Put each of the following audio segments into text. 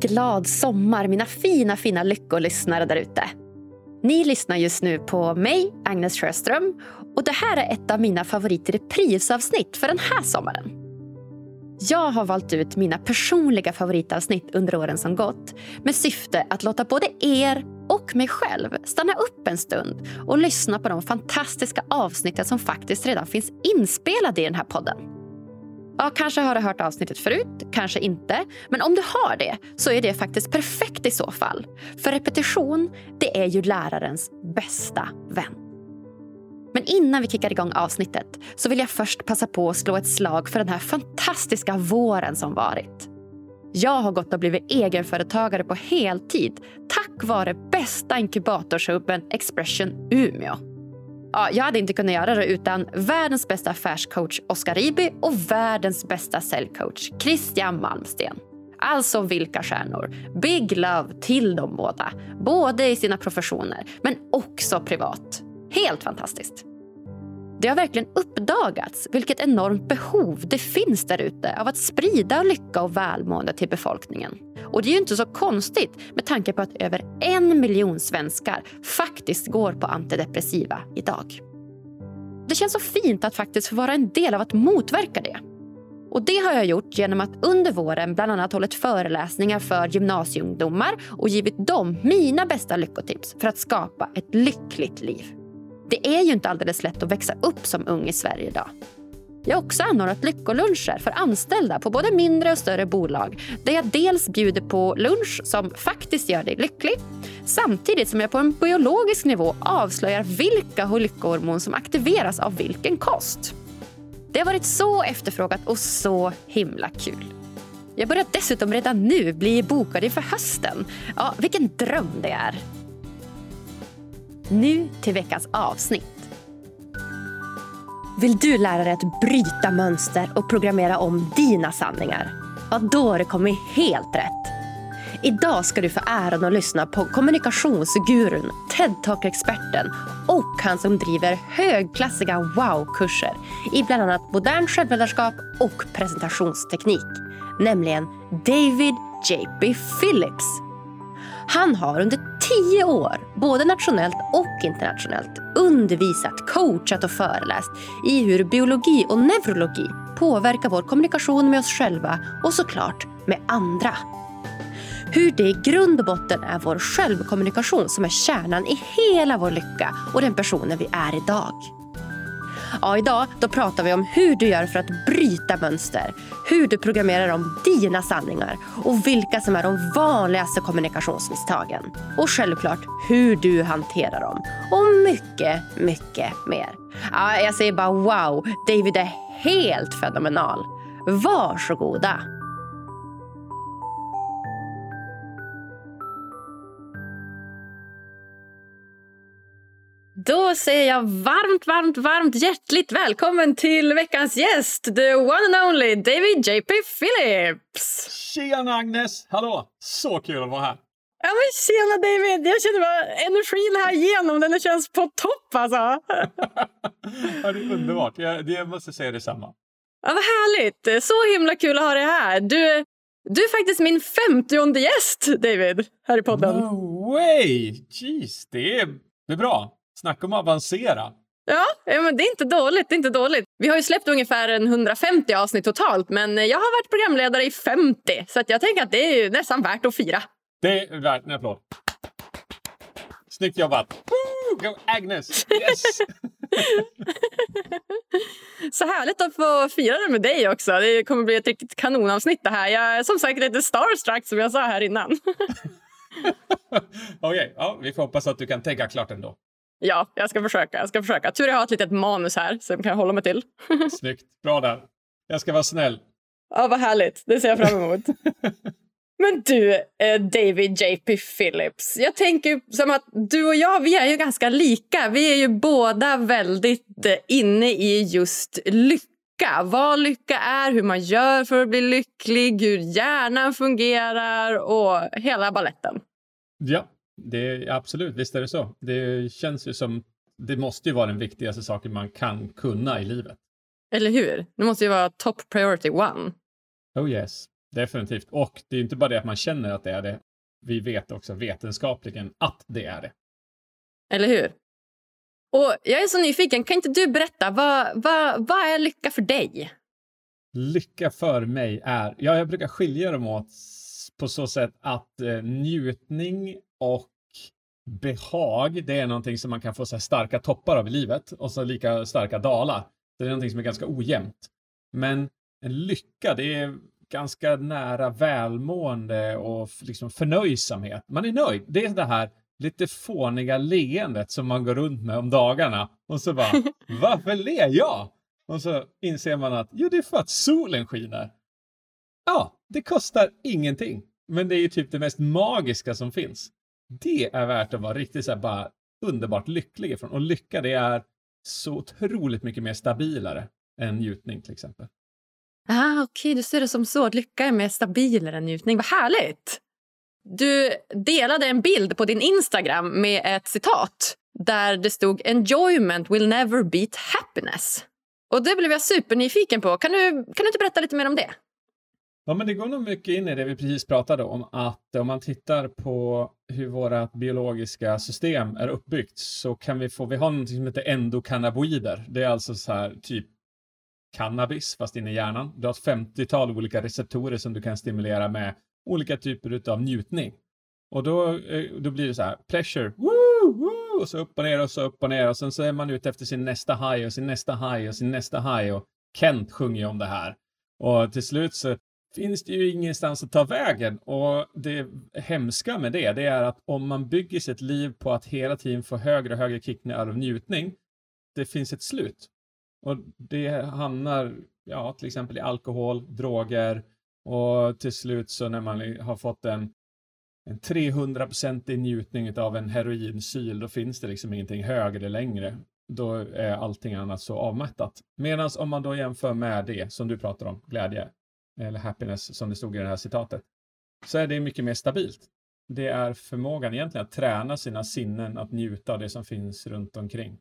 Glad sommar mina fina, fina lyckolyssnare där ute. Ni lyssnar just nu på mig, Agnes Sjöström. Och det här är ett av mina favorit reprisavsnitt för den här sommaren. Jag har valt ut mina personliga favoritavsnitt under åren som gått med syfte att låta både er och mig själv stanna upp en stund och lyssna på de fantastiska avsnitten som faktiskt redan finns inspelade i den här podden. Ja, kanske har du hört avsnittet förut, kanske inte. Men om du har det så är det faktiskt perfekt i så fall. För repetition, det är ju lärarens bästa vän. Men innan vi kickar igång avsnittet så vill jag först passa på att slå ett slag för den här fantastiska våren som varit. Jag har gått och blivit egenföretagare på heltid tack vare bästa inkubatorshubben Expression Umeå. Ja, jag hade inte kunnat göra det utan världens bästa affärscoach Oskar Riby och världens bästa säljcoach Christian Malmsten. Alltså vilka stjärnor. Big love till dem båda. Både i sina professioner, men också privat. Helt fantastiskt. Det har verkligen uppdagats vilket enormt behov det finns där ute av att sprida lycka och välmående till befolkningen. Och det är ju inte så konstigt med tanke på att över en miljon svenskar faktiskt går på antidepressiva idag. Det känns så fint att faktiskt få vara en del av att motverka det. Och Det har jag gjort genom att under våren bland annat hållit föreläsningar för gymnasieungdomar och givit dem mina bästa lyckotips för att skapa ett lyckligt liv. Det är ju inte alldeles lätt att växa upp som ung i Sverige idag. Jag har också anordnat lyckoluncher för anställda på både mindre och större bolag där jag dels bjuder på lunch som faktiskt gör dig lycklig samtidigt som jag på en biologisk nivå avslöjar vilka lyckohormon som aktiveras av vilken kost. Det har varit så efterfrågat och så himla kul. Jag börjar dessutom redan nu bli bokad inför hösten. Ja, vilken dröm det är! Nu till veckans avsnitt. Vill du lära dig att bryta mönster och programmera om dina sanningar? Ja, då har du kommit helt rätt. Idag ska du få äran att lyssna på kommunikationsgurun, TED-talk-experten och han som driver högklassiga wow-kurser i bland annat modern självledarskap och presentationsteknik, nämligen David J.P. Phillips. Han har under tio år, både nationellt och internationellt, undervisat, coachat och föreläst i hur biologi och neurologi påverkar vår kommunikation med oss själva och såklart med andra. Hur det i grund och botten är vår självkommunikation som är kärnan i hela vår lycka och den personen vi är idag. Ja, idag då pratar vi om hur du gör för att bryta mönster, hur du programmerar om dina sanningar och vilka som är de vanligaste kommunikationsmisstagen. Och självklart hur du hanterar dem. Och mycket, mycket mer. Ja, jag säger bara wow, David är helt fenomenal. Varsågoda! Då säger jag varmt, varmt, varmt hjärtligt välkommen till veckans gäst, the one and only David J.P. Phillips. Tjena Agnes! Hallå! Så kul att vara här. Ja men tjena David! Jag känner bara energin här igenom, den känns på topp alltså. ja, det är underbart. Jag, jag måste säga detsamma. Ja, vad härligt! Så himla kul att ha dig här. Du, du är faktiskt min femtionde gäst, David, här i podden. No way! Jeez, det är, det är bra. Snacka om att avancera. Ja, men det är inte dåligt. Det är inte dåligt. Vi har ju släppt ungefär 150 avsnitt totalt men jag har varit programledare i 50 så jag tänker att det är nästan värt att fira. Det är värt en applåd. Snyggt jobbat! Woo! Agnes! Yes! så härligt att få fira det med dig också. Det kommer bli ett riktigt kanonavsnitt det här. Jag är som sagt lite starstruck som jag sa här innan. Okej, okay, ja, vi får hoppas att du kan tänka klart ändå. Ja, jag ska försöka. Jag ska försöka. Tur jag har ett litet manus här som kan hålla mig till. Snyggt. Bra där. Jag ska vara snäll. Ja, vad härligt. Det ser jag fram emot. Men du, eh, David J.P. Phillips. Jag tänker som att du och jag, vi är ju ganska lika. Vi är ju båda väldigt eh, inne i just lycka. Vad lycka är, hur man gör för att bli lycklig, hur hjärnan fungerar och hela balletten. Ja, det, absolut, visst är det så. Det känns ju som, det måste ju vara den viktigaste saken man kan kunna i livet. Eller hur? Det måste ju vara top priority one. Oh yes. definitivt. Och det är inte bara det att man känner att det är det. Vi vet också vetenskapligen att det är det. Eller hur? Och Jag är så nyfiken. Kan inte du berätta, vad, vad, vad är lycka för dig? Lycka för mig är, ja, jag brukar skilja dem åt på så sätt att eh, njutning och behag, det är någonting som man kan få så starka toppar av i livet och så lika starka dalar. Det är någonting som är ganska ojämnt. Men en lycka, det är ganska nära välmående och liksom förnöjsamhet. Man är nöjd. Det är det här lite fåniga leendet som man går runt med om dagarna och så bara, varför ler jag? Och så inser man att, jo det är för att solen skiner. Ja, det kostar ingenting. Men det är ju typ det mest magiska som finns. Det är värt att vara riktigt så här bara underbart lycklig ifrån. Och lycka det är så otroligt mycket mer stabilare än njutning till exempel. Ah, Okej, okay. du ser det som så att lycka är mer stabilare än njutning. Vad härligt! Du delade en bild på din Instagram med ett citat där det stod “Enjoyment will never beat happiness”. Och Det blev jag supernyfiken på. Kan du, kan du inte berätta lite mer om det? Ja, men det går nog mycket in i det vi precis pratade om, att om man tittar på hur våra biologiska system är uppbyggt så kan vi få, vi har något som heter endokannabinoider. Det är alltså så här typ cannabis fast inne i hjärnan. Du har ett 50-tal olika receptorer som du kan stimulera med olika typer av njutning. Och då, eh, då blir det så här, pleasure, woo, woo, och så upp och ner och så upp och ner och sen så är man ute efter sin nästa high och sin nästa high och sin nästa high och Kent sjunger ju om det här. Och till slut så finns det ju ingenstans att ta vägen och det hemska med det, det är att om man bygger sitt liv på att hela tiden få högre och högre kickningar av njutning, det finns ett slut. Och det hamnar, ja, till exempel i alkohol, droger och till slut så när man har fått en, en 300-procentig njutning av en heroinsyl, då finns det liksom ingenting högre längre. Då är allting annat så avmättat. Medan om man då jämför med det som du pratar om, glädje, eller happiness som det stod i det här citatet, så är det mycket mer stabilt. Det är förmågan egentligen att träna sina sinnen att njuta av det som finns runt omkring.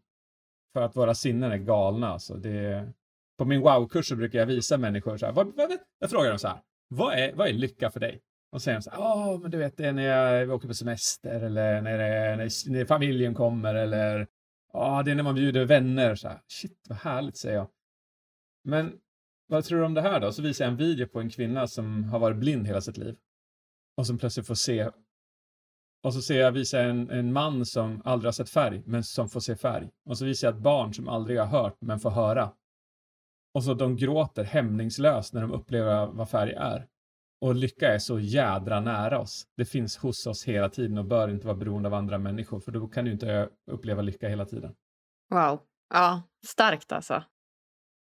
För att våra sinnen är galna. Alltså det, på min wow-kurs så brukar jag visa människor så här, vad, vad, jag frågar dem så här, vad är, vad är lycka för dig? Och säger de så här, ja men du vet det är när jag åker på semester eller när, det, när, när familjen kommer eller ja det är när man bjuder vänner. Så här, Shit vad härligt säger jag. Men vad tror du om det här då? Så visar jag en video på en kvinna som har varit blind hela sitt liv. Och som plötsligt får se. Och så ser jag, visar en, en man som aldrig har sett färg, men som får se färg. Och så visar jag ett barn som aldrig har hört, men får höra. Och så de gråter hämningslöst när de upplever vad färg är. Och lycka är så jädra nära oss. Det finns hos oss hela tiden och bör inte vara beroende av andra människor, för då kan du inte uppleva lycka hela tiden. Wow. Ja, starkt alltså.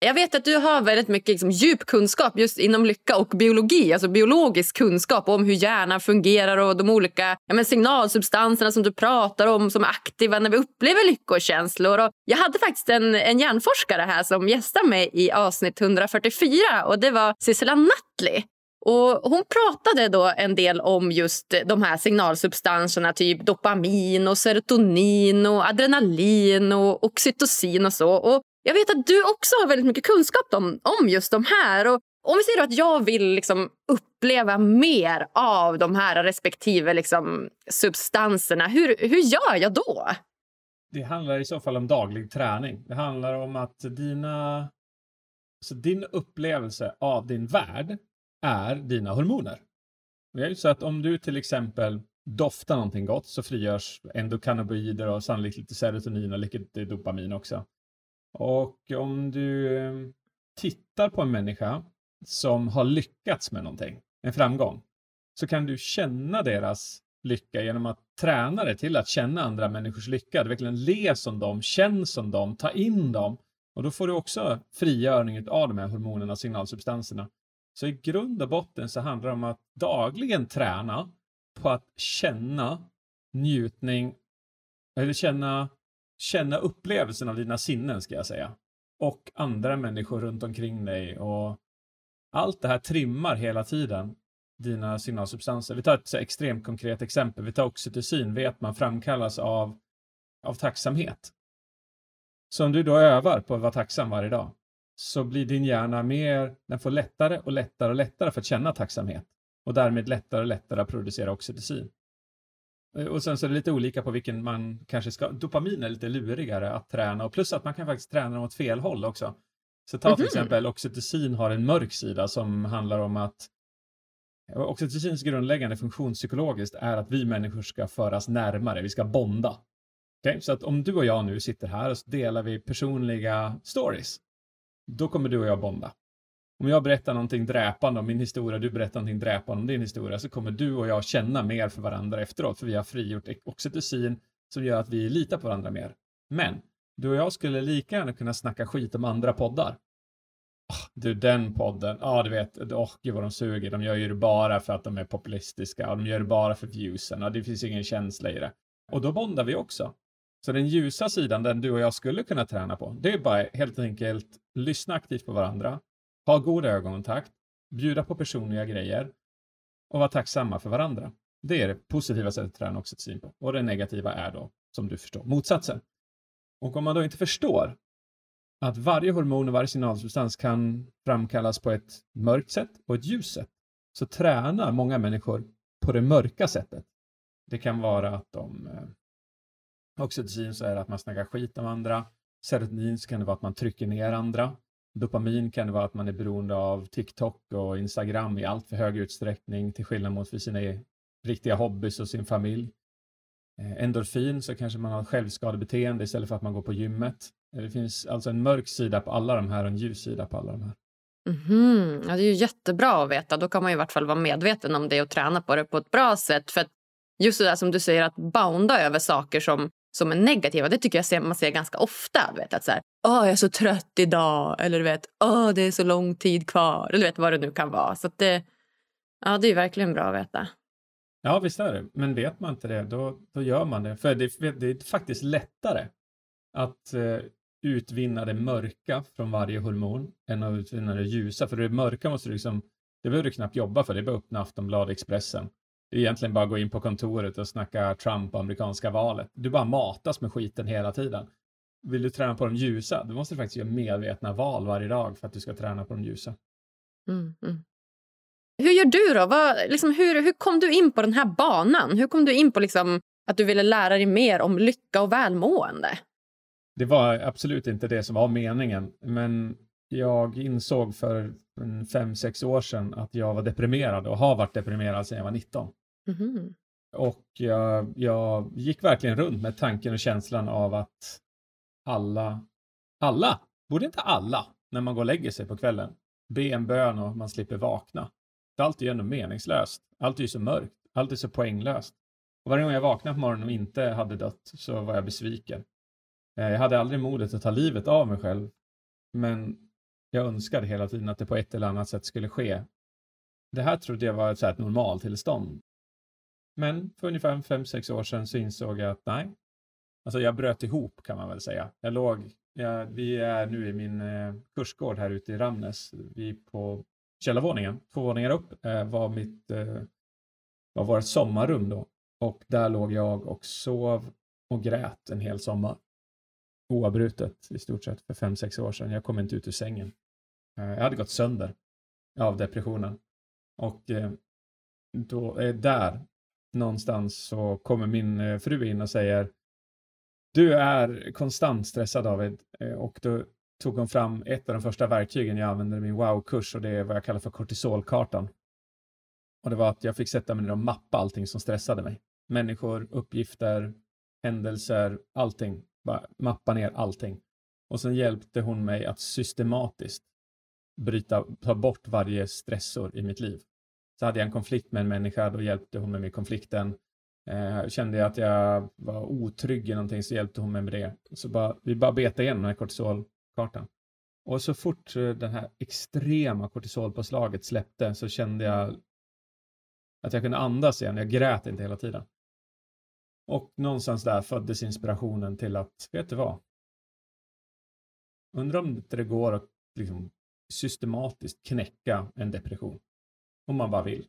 Jag vet att du har väldigt mycket liksom, djup kunskap just inom lycka och biologi, alltså biologisk kunskap om hur hjärnan fungerar och de olika ja, men signalsubstanserna som du pratar om som är aktiva när vi upplever lyckokänslor. Och jag hade faktiskt en, en hjärnforskare här som gästade mig i avsnitt 144 och det var Sissela Nattli. Och hon pratade då en del om just de här signalsubstanserna, typ dopamin, och serotonin, och adrenalin och oxytocin och så. Och jag vet att du också har väldigt mycket kunskap om, om just de här. Och om vi säger att jag vill liksom uppleva mer av de här respektive liksom substanserna, hur, hur gör jag då? Det handlar i så fall om daglig träning. Det handlar om att dina, alltså din upplevelse av din värld är dina hormoner. Det är så att om du till exempel doftar någonting gott så frigörs endokannabinoider och sannolikt lite serotonin och lite dopamin också. Och om du eh, tittar på en människa som har lyckats med någonting, en framgång, så kan du känna deras lycka genom att träna dig till att känna andra människors lycka. Du verkligen le som dem, känn som dem, ta in dem. Och då får du också frigörning av de här hormonerna signalsubstanserna. Så i grund och botten så handlar det om att dagligen träna på att känna njutning, eller känna känna upplevelsen av dina sinnen, ska jag säga. Och andra människor runt omkring dig. Och allt det här trimmar hela tiden dina signalsubstanser. Vi tar ett extremt konkret exempel. Vi tar oxytocin, vet man framkallas av, av tacksamhet. Så om du då övar på att vara tacksam varje dag, så blir din hjärna mer, den får lättare och lättare och lättare för att känna tacksamhet och därmed lättare och lättare att producera oxytocin. Eh, och sen så är det lite olika på vilken man kanske ska, dopamin är lite lurigare att träna och plus att man kan faktiskt träna åt fel håll också. Så ta till mm exempel oxytocin har en mörk sida som handlar om att Oxytocins grundläggande funktion psykologiskt är att vi människor ska föras närmare, vi ska bonda. Okay? Så att om du och jag nu sitter här och så delar vi personliga stories, då kommer du och jag bonda. Om jag berättar någonting dräpande om min historia, du berättar någonting dräpande om din historia, så kommer du och jag känna mer för varandra efteråt, för vi har frigjort oxytocin som gör att vi litar på varandra mer. Men du och jag skulle lika gärna kunna snacka skit om andra poddar. Oh, du, den podden, ja oh, du vet, oh, gud vad de suger, de gör ju det bara för att de är populistiska och de gör det bara för viewsen och det finns ingen känsla i det. Och då bondar vi också. Så den ljusa sidan, den du och jag skulle kunna träna på, det är bara helt enkelt lyssna aktivt på varandra, ha god ögonkontakt, bjuda på personliga grejer och vara tacksamma för varandra. Det är det positiva sättet att träna oxytocin på. Och det negativa är då, som du förstår, motsatsen. Och om man då inte förstår att varje hormon och varje signalsubstans kan framkallas på ett mörkt sätt och ett ljust sätt, så tränar många människor på det mörka sättet. Det kan vara att de eh, Oxytocin så är det att man snackar skit om andra. Serotonin så kan det vara att man trycker ner andra. Dopamin kan det vara att man är beroende av TikTok och Instagram i allt för hög utsträckning till skillnad mot för sina e-, riktiga hobbys och sin familj. Eh, endorfin så kanske man har självskadebeteende istället för att man går på gymmet. Eh, det finns alltså en mörk sida på alla de här och en ljus sida på alla de här. Mm -hmm. ja, det är ju jättebra att veta. Då kan man i vart fall vara medveten om det och träna på det på ett bra sätt. För just det där som du säger, att bounda över saker som som är negativa. Det tycker jag ser, man ser ganska ofta. Du vet, att så här, Åh, jag är så trött idag. Eller du vet, Åh, det är så lång tid kvar. Eller du vet vad det nu kan vara. Så det, ja, det är verkligen bra att veta. Ja, visst är det. Men vet man inte det, då, då gör man det. För det, det är faktiskt lättare att eh, utvinna det mörka från varje hormon än att utvinna det ljusa. För det mörka måste du liksom, det behöver du knappt jobba för. Det är bara att öppna Aftonbladet Expressen det är egentligen bara att gå in på kontoret och snacka Trump och amerikanska valet. Du bara matas med skiten hela tiden. Vill du träna på de ljusa, då måste du faktiskt göra medvetna val varje dag för att du ska träna på de ljusa. Mm, mm. Hur gör du då? Vad, liksom, hur, hur kom du in på den här banan? Hur kom du in på liksom, att du ville lära dig mer om lycka och välmående? Det var absolut inte det som var meningen, men jag insåg för fem, sex år sedan att jag var deprimerad och har varit deprimerad sedan jag var 19. Mm. Och jag, jag gick verkligen runt med tanken och känslan av att alla, alla, borde inte alla, när man går och lägger sig på kvällen, be en bön och man slipper vakna. Allt är ju ändå meningslöst. Allt är ju så mörkt. Allt är så poänglöst. Och varje gång jag vaknade på morgonen och inte hade dött så var jag besviken. Eh, jag hade aldrig modet att ta livet av mig själv. Men jag önskade hela tiden att det på ett eller annat sätt skulle ske. Det här trodde jag var ett, så här, ett normaltillstånd. Men för ungefär 5-6 år sedan så insåg jag att nej, alltså jag bröt ihop kan man väl säga. Jag låg, jag, vi är nu i min eh, kursgård här ute i Ramnes. Vi på källarvåningen, två våningar upp, eh, var mitt, eh, var vårt sommarrum då. Och där låg jag och sov och grät en hel sommar. Oavbrutet i stort sett för 5-6 år sedan. Jag kom inte ut ur sängen. Eh, jag hade gått sönder av depressionen. Och eh, då eh, där någonstans så kommer min eh, fru in och säger Du är konstant stressad David eh, och då tog hon fram ett av de första verktygen jag använde i min wow-kurs och det är vad jag kallar för kortisolkartan. Och det var att jag fick sätta mig ner och mappa allting som stressade mig. Människor, uppgifter, händelser, allting. Bara mappa ner allting. Och sen hjälpte hon mig att systematiskt bryta, ta bort varje stressor i mitt liv. Så hade jag en konflikt med en människa, då hjälpte hon mig med konflikten. Eh, kände jag att jag var otrygg i någonting så hjälpte hon mig med det. Så bara, vi bara betade igenom den här kortisolkartan. Och så fort eh, det här extrema kortisolpåslaget släppte så kände jag att jag kunde andas igen. Jag grät inte hela tiden. Och någonstans där föddes inspirationen till att, vet du vad? Undrar om inte det går att liksom systematiskt knäcka en depression. Om man bara vill.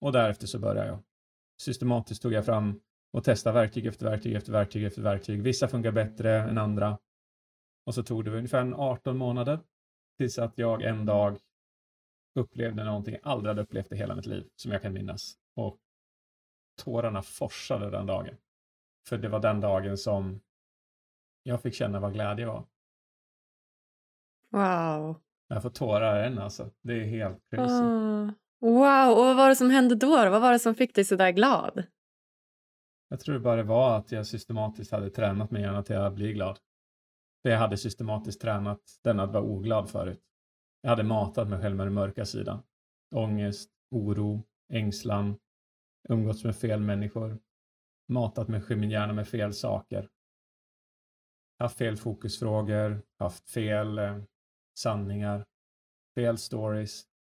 Och därefter så började jag. Systematiskt tog jag fram och testade verktyg efter verktyg efter verktyg efter verktyg. Vissa funkar bättre än andra. Och så tog det ungefär 18 månader Tills att jag en dag upplevde någonting jag aldrig hade upplevt i hela mitt liv, som jag kan minnas. Och tårarna forsade den dagen. För det var den dagen som jag fick känna vad glädje var. Wow. Jag får tårar än alltså. Det är helt crazy. Ah. Wow, och vad var det som hände då? Vad var det som fick dig så där glad? Jag tror bara det var att jag systematiskt hade tränat mig gärna till att bli glad. För jag hade systematiskt tränat den att vara oglad förut. Jag hade matat mig själv med den mörka sidan. Ångest, oro, ängslan, umgåtts med fel människor, matat mig min hjärna med fel saker. Haft fel fokusfrågor, haft fel eh, sanningar, fel stories.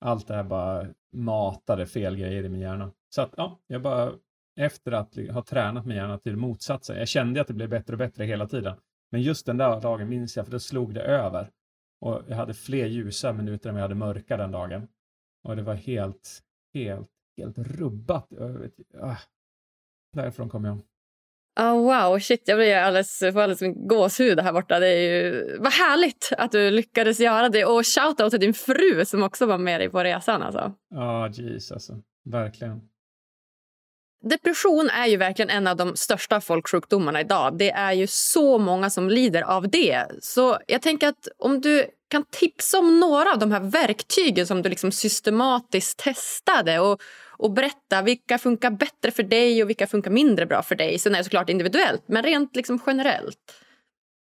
Allt det här bara matade fel grejer i min hjärna. Så att ja, jag bara efter att ha tränat min hjärna till motsatsen. Jag kände att det blev bättre och bättre hela tiden. Men just den där dagen minns jag, för då slog det över. Och jag hade fler ljusa minuter än jag hade mörka den dagen. Och det var helt, helt, helt rubbat. Jag vet, ah, därifrån kom jag. Oh, wow, shit, jag blir alldeles, får alldeles gåshud här borta. Det är ju, vad härligt att du lyckades göra det. Och shout-out till din fru som också var med dig på resan. Alltså. Ja, oh, jeez alltså. Verkligen. Depression är ju verkligen en av de största folksjukdomarna idag. Det är ju så många som lider av det. Så jag tänker att om du kan tipsa om några av de här verktygen som du liksom systematiskt testade och, och berätta vilka funkar bättre för dig och vilka funkar mindre bra för dig. Sen är det såklart individuellt, men rent liksom generellt.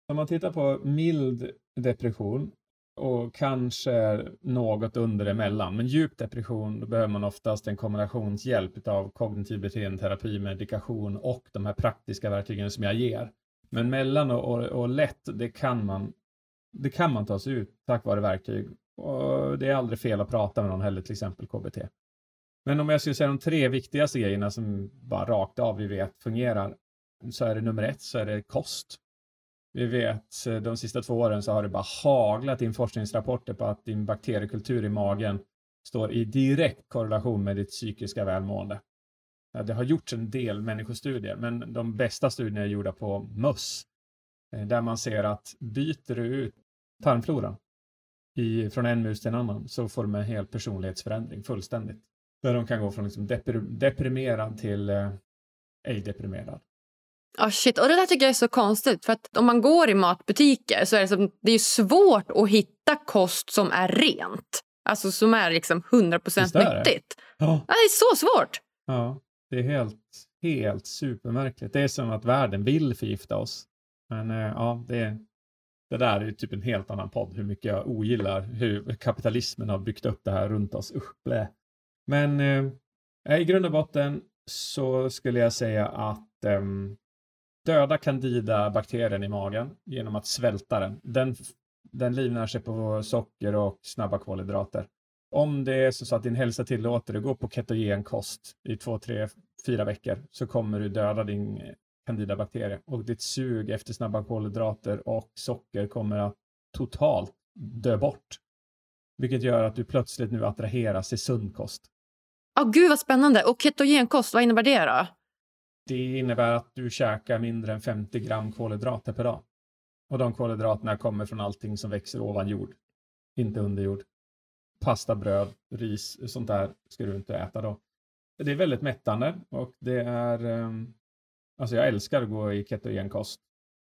Om man tittar på mild depression och kanske något under emellan. Men djup depression, då behöver man oftast en kombinationshjälp av kognitiv beteendeterapi, medikation och de här praktiska verktygen som jag ger. Men mellan och, och, och lätt, det kan man det kan man ta sig ut tack vare verktyg. Och det är aldrig fel att prata med någon heller, till exempel KBT. Men om jag skulle säga de tre viktigaste grejerna som bara rakt av vi vet fungerar, så är det nummer ett, så är det kost. Vi vet eh, de sista två åren så har det bara haglat in forskningsrapporter på att din bakteriekultur i magen står i direkt korrelation med ditt psykiska välmående. Det har gjorts en del människostudier, men de bästa studierna är gjorda på möss, eh, där man ser att byter du ut tarmfloran i, från en mus till en annan så får de en hel personlighetsförändring fullständigt. Där de kan gå från liksom depri deprimerad till eh, ej deprimerad. Oh shit. Och Det där tycker jag är så konstigt. För att Om man går i matbutiker så är det, som, det är svårt att hitta kost som är rent. Alltså som är liksom 100 procent nyttigt. Ja. ja. det är så svårt. Ja, det är helt, helt supermärkligt. Det är som att världen vill förgifta oss. Men eh, ja, det, det där är typ en helt annan podd. Hur mycket jag ogillar hur kapitalismen har byggt upp det här runt oss. Usch, blä. Men eh, eh, i grund och botten så skulle jag säga att eh, döda candida bakterien i magen genom att svälta den. Den, den livnär sig på socker och snabba kolhydrater. Om det är så att din hälsa tillåter det, gå på ketogen kost i två, tre, fyra veckor så kommer du döda din candida-bakterie och ditt sug efter snabba kolhydrater och socker kommer att totalt dö bort. Vilket gör att du plötsligt nu attraheras till sund kost. Oh, gud vad spännande! Och ketogenkost, vad innebär det då? Det innebär att du käkar mindre än 50 gram kolhydrater per dag. Och de kolhydraterna kommer från allting som växer ovan jord, inte under jord. Pasta, bröd, ris, sånt där ska du inte äta då. Det är väldigt mättande och det är ehm, Alltså jag älskar att gå i ketogenkost.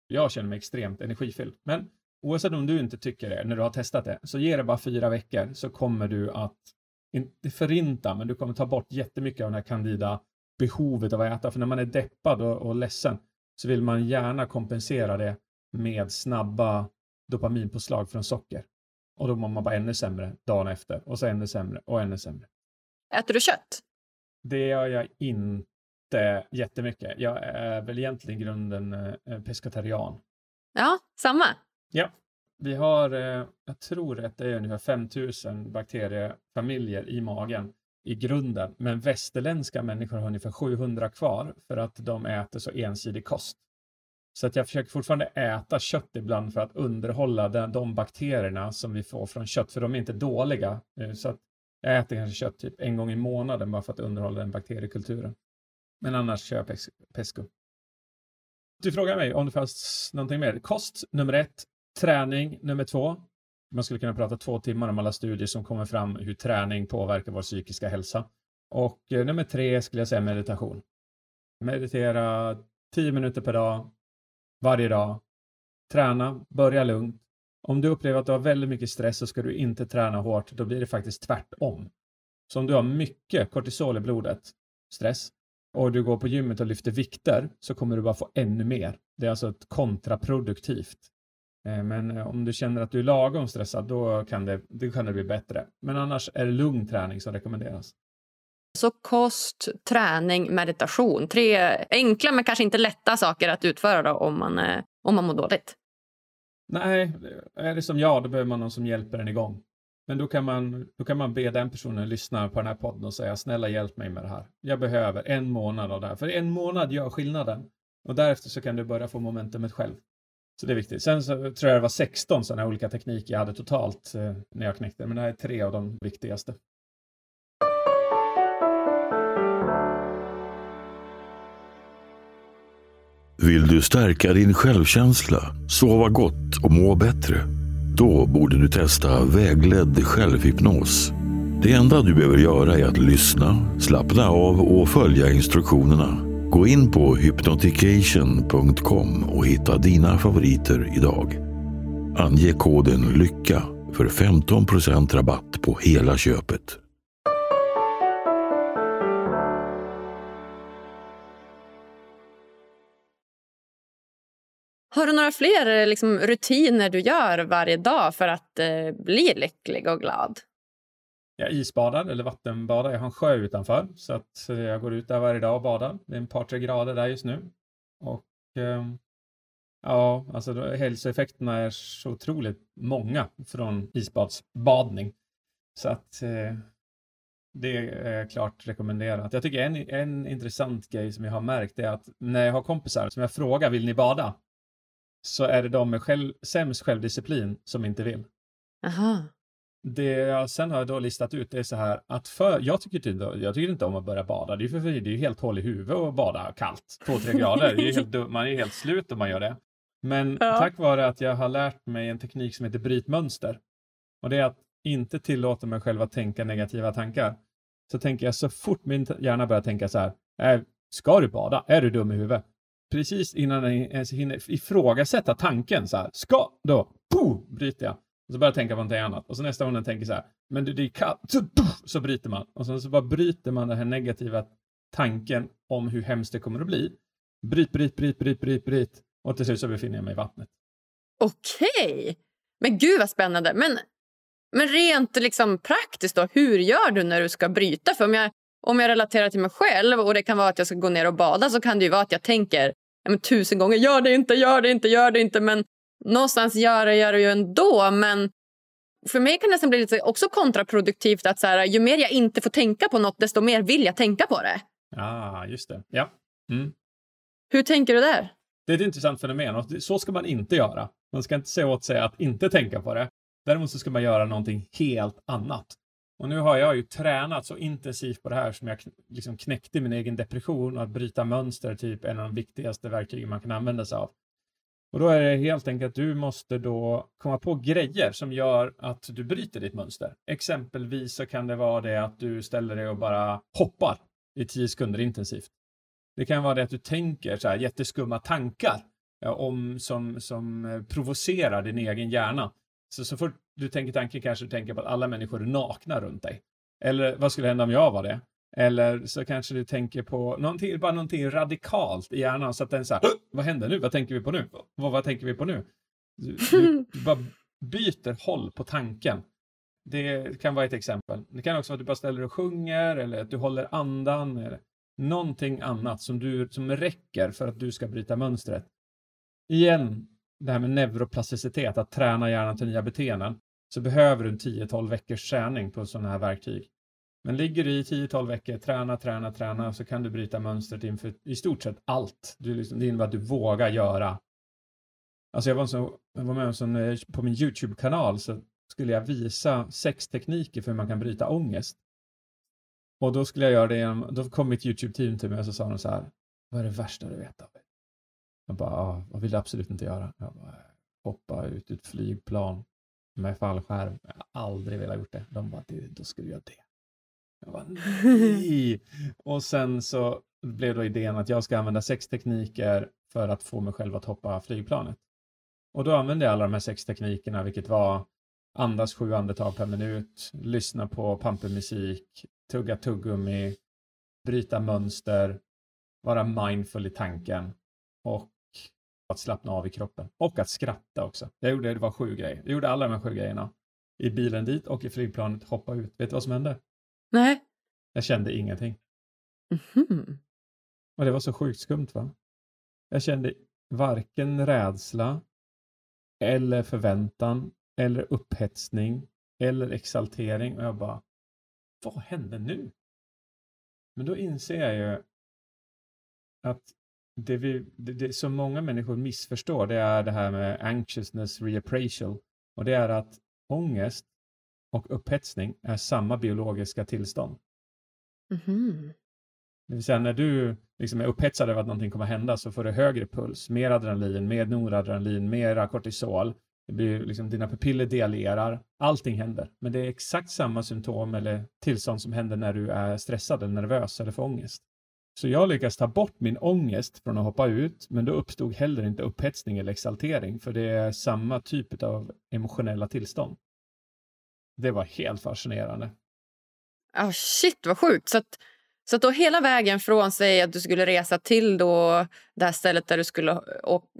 Jag känner mig extremt energifylld. Men oavsett om du inte tycker det när du har testat det, så ge det bara fyra veckor så kommer du att, inte förinta, men du kommer ta bort jättemycket av den här candida behovet av att äta. För när man är deppad och, och ledsen så vill man gärna kompensera det med snabba dopaminpåslag från socker. Och då mår man bara ännu sämre dagen efter och så ännu sämre och ännu sämre. Äter du kött? Det gör jag inte jättemycket. Jag är väl egentligen i grunden eh, pescatarian. Ja, samma. Ja, vi har, eh, jag tror att det är ungefär 5000 bakteriefamiljer i magen i grunden, men västerländska människor har ungefär 700 kvar för att de äter så ensidig kost. Så att jag försöker fortfarande äta kött ibland för att underhålla den, de bakterierna som vi får från kött, för de är inte dåliga. Eh, så att jag äter kanske kött typ en gång i månaden bara för att underhålla den bakteriekulturen. Men annars kör jag pesco. Du frågar mig om det fanns någonting mer. Kost nummer ett, träning nummer två. Man skulle kunna prata två timmar om alla studier som kommer fram hur träning påverkar vår psykiska hälsa. Och eh, nummer tre skulle jag säga meditation. Meditera tio minuter per dag, varje dag. Träna, börja lugnt. Om du upplever att du har väldigt mycket stress så ska du inte träna hårt, då blir det faktiskt tvärtom. Så om du har mycket kortisol i blodet, stress, och du går på gymmet och lyfter vikter så kommer du bara få ännu mer. Det är alltså ett kontraproduktivt. Eh, men eh, om du känner att du är lagom stressad, då kan det, då kan det bli bättre. Men annars är det lugn träning som rekommenderas. Så kost, träning, meditation. Tre enkla men kanske inte lätta saker att utföra då, om, man, eh, om man mår dåligt. Nej, är det som jag, då behöver man någon som hjälper en igång. Men då kan, man, då kan man be den personen lyssna på den här podden och säga snälla hjälp mig med det här. Jag behöver en månad av det här. För en månad gör skillnaden. Och därefter så kan du börja få momentumet själv. Så det är viktigt. Sen så tror jag det var 16 sådana olika tekniker jag hade totalt eh, när jag knäckte. Men det här är tre av de viktigaste. Vill du stärka din självkänsla, sova gott och må bättre? Då borde du testa vägledd självhypnos. Det enda du behöver göra är att lyssna, slappna av och följa instruktionerna. Gå in på hypnotication.com och hitta dina favoriter idag. Ange koden LYCKA för 15% rabatt på hela köpet. Har du några fler liksom, rutiner du gör varje dag för att eh, bli lycklig och glad? Jag isbadar eller vattenbadar. Jag har en sjö utanför så att eh, jag går ut där varje dag och badar. Det är ett par, tre grader där just nu. Och eh, ja, alltså då, hälsoeffekterna är så otroligt många från isbadsbadning. Så att eh, det är klart rekommenderat. Jag tycker en, en intressant grej som jag har märkt är att när jag har kompisar som jag frågar, vill ni bada? så är det de med själv, sämst självdisciplin som inte vill. Aha. Det jag sen har jag då listat ut är så här att för, jag tycker, inte, jag tycker inte om att börja bada. Det är ju för, det är helt hål i huvudet att bada kallt. Två, tre grader. Det är helt, man är helt slut om man gör det. Men ja. tack vare att jag har lärt mig en teknik som heter brytmönster. Och det är att inte tillåta mig själv att tänka negativa tankar. Så tänker jag så fort min hjärna börjar tänka så här. Äh, ska du bada? Är du dum i huvudet? precis innan den ens hinner ifrågasätta tanken så här, ska, då, pooh, bryter jag. Och så börjar jag tänka på någonting annat. Och så nästa gång den tänker så här, men det, det är kallt, så, så bryter man. Och sen så bara bryter man den här negativa tanken om hur hemskt det kommer att bli. Bryt, bryt, bryt, bryt, bryt, bryt. Och till slut så befinner jag mig i vattnet. Okej! Okay. Men gud vad spännande. Men, men rent liksom praktiskt då, hur gör du när du ska bryta? För om jag, om jag relaterar till mig själv och det kan vara att jag ska gå ner och bada så kan det ju vara att jag tänker men, tusen gånger gör det inte, gör det inte, gör det inte. Men någonstans gör det, gör det ju ändå. Men för mig kan det nästan bli lite också kontraproduktivt att så här, ju mer jag inte får tänka på något desto mer vill jag tänka på det. Ja, ah, just det. Ja. Mm. Hur tänker du där? Det är ett intressant fenomen och så ska man inte göra. Man ska inte säga åt sig att inte tänka på det. Däremot så ska man göra någonting helt annat. Och nu har jag ju tränat så intensivt på det här som jag liksom knäckte min egen depression och att bryta mönster, typ en av de viktigaste verktygen man kan använda sig av. Och då är det helt enkelt att du måste då komma på grejer som gör att du bryter ditt mönster. Exempelvis så kan det vara det att du ställer dig och bara hoppar i tio sekunder intensivt. Det kan vara det att du tänker så här jätteskumma tankar om, som, som eh, provocerar din egen hjärna. Så, så fort du tänker tanken kanske du tänker på att alla människor är nakna runt dig. Eller vad skulle hända om jag var det? Eller så kanske du tänker på någonting, bara någonting radikalt i hjärnan så att den så här, vad händer nu? Vad tänker vi på nu? Vad, vad tänker vi på nu? Du, du, bara byter håll på tanken. Det kan vara ett exempel. Det kan också vara att du bara ställer och sjunger eller att du håller andan eller någonting annat som, du, som räcker för att du ska bryta mönstret. Igen, det här med neuroplasticitet, att träna hjärnan till nya beteenden, så behöver du en 10-12 veckors träning på sådana här verktyg. Men ligger du i 10-12 veckor, träna, träna, träna, så kan du bryta mönstret inför i stort sett allt. Du liksom, det innebär att du vågar göra. Alltså jag var, så, jag var med en sån, eh, på min YouTube-kanal så skulle jag visa sex tekniker för hur man kan bryta ångest. Och då skulle jag göra det genom, då kom mitt YouTube-team till mig och så sa de så här, vad är det värsta du vet Av? Jag bara, vad vill du absolut inte göra? Jag bara, hoppa ut ur ett flygplan med fallskärm. Jag har aldrig velat gjort det. De bara, då ska du göra det. Jag bara, nej. Och sen så blev då idén att jag ska använda sex tekniker för att få mig själv att hoppa flygplanet. Och då använde jag alla de här sex teknikerna, vilket var andas sju andetag per minut, lyssna på pampermusik, tugga tuggummi, bryta mönster, vara mindful i tanken och att slappna av i kroppen. Och att skratta också. Jag gjorde, det var sju grejer. Jag gjorde alla de här sju grejerna. I bilen dit och i flygplanet, hoppa ut. Vet du vad som hände? Nej. Jag kände ingenting. Mhm. Och det var så sjukt skumt va? Jag kände varken rädsla eller förväntan eller upphetsning eller exaltering och jag bara, vad hände nu? Men då inser jag ju att det, vi, det, det som många människor missförstår det är det här med anxiousness reappraisal och det är att ångest och upphetsning är samma biologiska tillstånd. Mhm. Det vill säga när du liksom är upphetsad över att någonting kommer hända så får du högre puls, mer adrenalin, mer noradrenalin, mera kortisol. Det blir liksom, dina pupiller dialerar, allting händer. Men det är exakt samma symptom eller tillstånd som händer när du är stressad eller nervös eller får ångest. Så jag lyckas ta bort min ångest från att hoppa ut, men då uppstod heller inte upphetsning eller exaltering, för det är samma typ av emotionella tillstånd. Det var helt fascinerande. Oh, shit, vad sjukt. Så att, så att då hela vägen från sig att du skulle resa till då det här stället där du skulle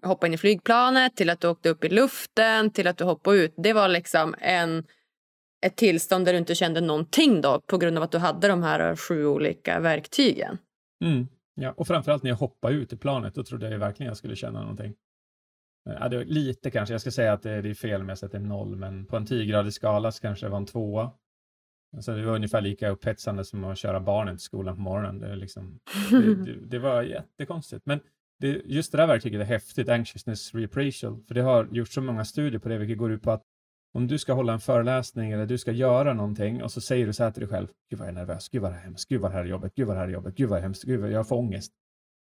hoppa in i flygplanet till att du åkte upp i luften till att du hoppade ut. Det var liksom en, ett tillstånd där du inte kände någonting då på grund av att du hade de här sju olika verktygen. Mm. Ja, och framförallt när jag hoppade ut i planet, då trodde jag verkligen jag skulle känna någonting. Ja, det var lite kanske, jag ska säga att det är, fel om jag sätter noll, men på en 10-gradig skala så kanske det var en tvåa. Så det var ungefär lika upphetsande som att köra barnen till skolan på morgonen. Det, liksom, det, det, det var jättekonstigt. Men det, just det där verktyget är häftigt, anxiousness reappraisal, för det har gjorts så många studier på det, vilket går ut på att om du ska hålla en föreläsning eller du ska göra någonting och så säger du så här till dig själv, gud vad jag är nervös, gud vad det här är hemskt, gud vad det här är jobbigt, gud vad det här är jobbigt, gud vad det är hemskt, gud vad jag får ångest.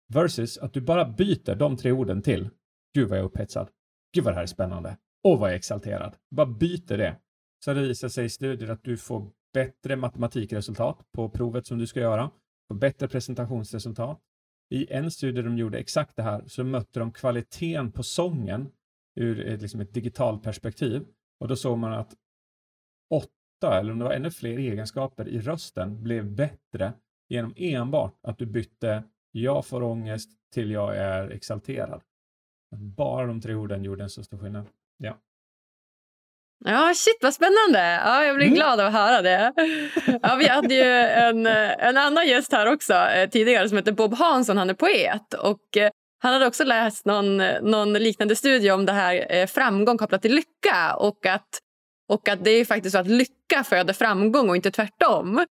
Versus att du bara byter de tre orden till, gud vad jag är upphetsad, gud vad det här är spännande, och vad jag är exalterad. Bara byter det. Så det visar sig i studier att du får bättre matematikresultat på provet som du ska göra, får bättre presentationsresultat. I en studie de gjorde exakt det här så mötte de kvaliteten på sången ur ett, liksom ett digitalt perspektiv och då såg man att åtta, eller om det var ännu fler egenskaper i rösten, blev bättre genom enbart att du bytte jag får ångest till jag är exalterad. Bara de tre orden gjorde en så stor skillnad. Ja. Ja, shit vad spännande. Ja, jag blir Mm. glad av att höra det. Ja, vi hade ju en, en annan gäst här också eh, tidigare som heter Bob Hansson. Han är poet. Och, eh, han hade också läst någon, någon liknande studie om det här eh, framgång kopplat till lycka. Och att, och att det är faktiskt så att lycka föder framgång och inte tvärtom.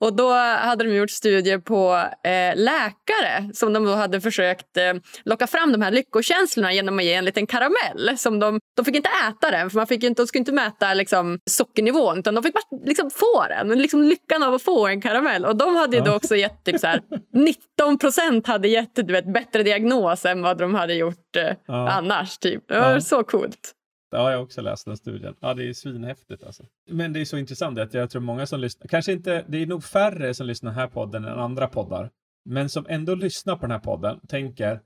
Och då hade de gjort studier på eh, läkare som de hade försökt eh, locka fram de här lyckokänslorna genom att ge en liten karamell. Som de, de fick inte äta den, för man fick inte, de skulle inte mäta liksom, sockernivån utan de fick bara liksom, få den. Liksom lyckan av att få en karamell. Och de hade då också gett typ så här, 19 procent hade gett du vet, bättre diagnos än vad de hade gjort eh, annars. Typ. Det var så coolt. Ja, jag har också läst den studien. Ja, det är svinhäftigt alltså. Men det är så intressant att jag tror många som lyssnar, kanske inte, det är nog färre som lyssnar den här podden än andra poddar, men som ändå lyssnar på den här podden tänker,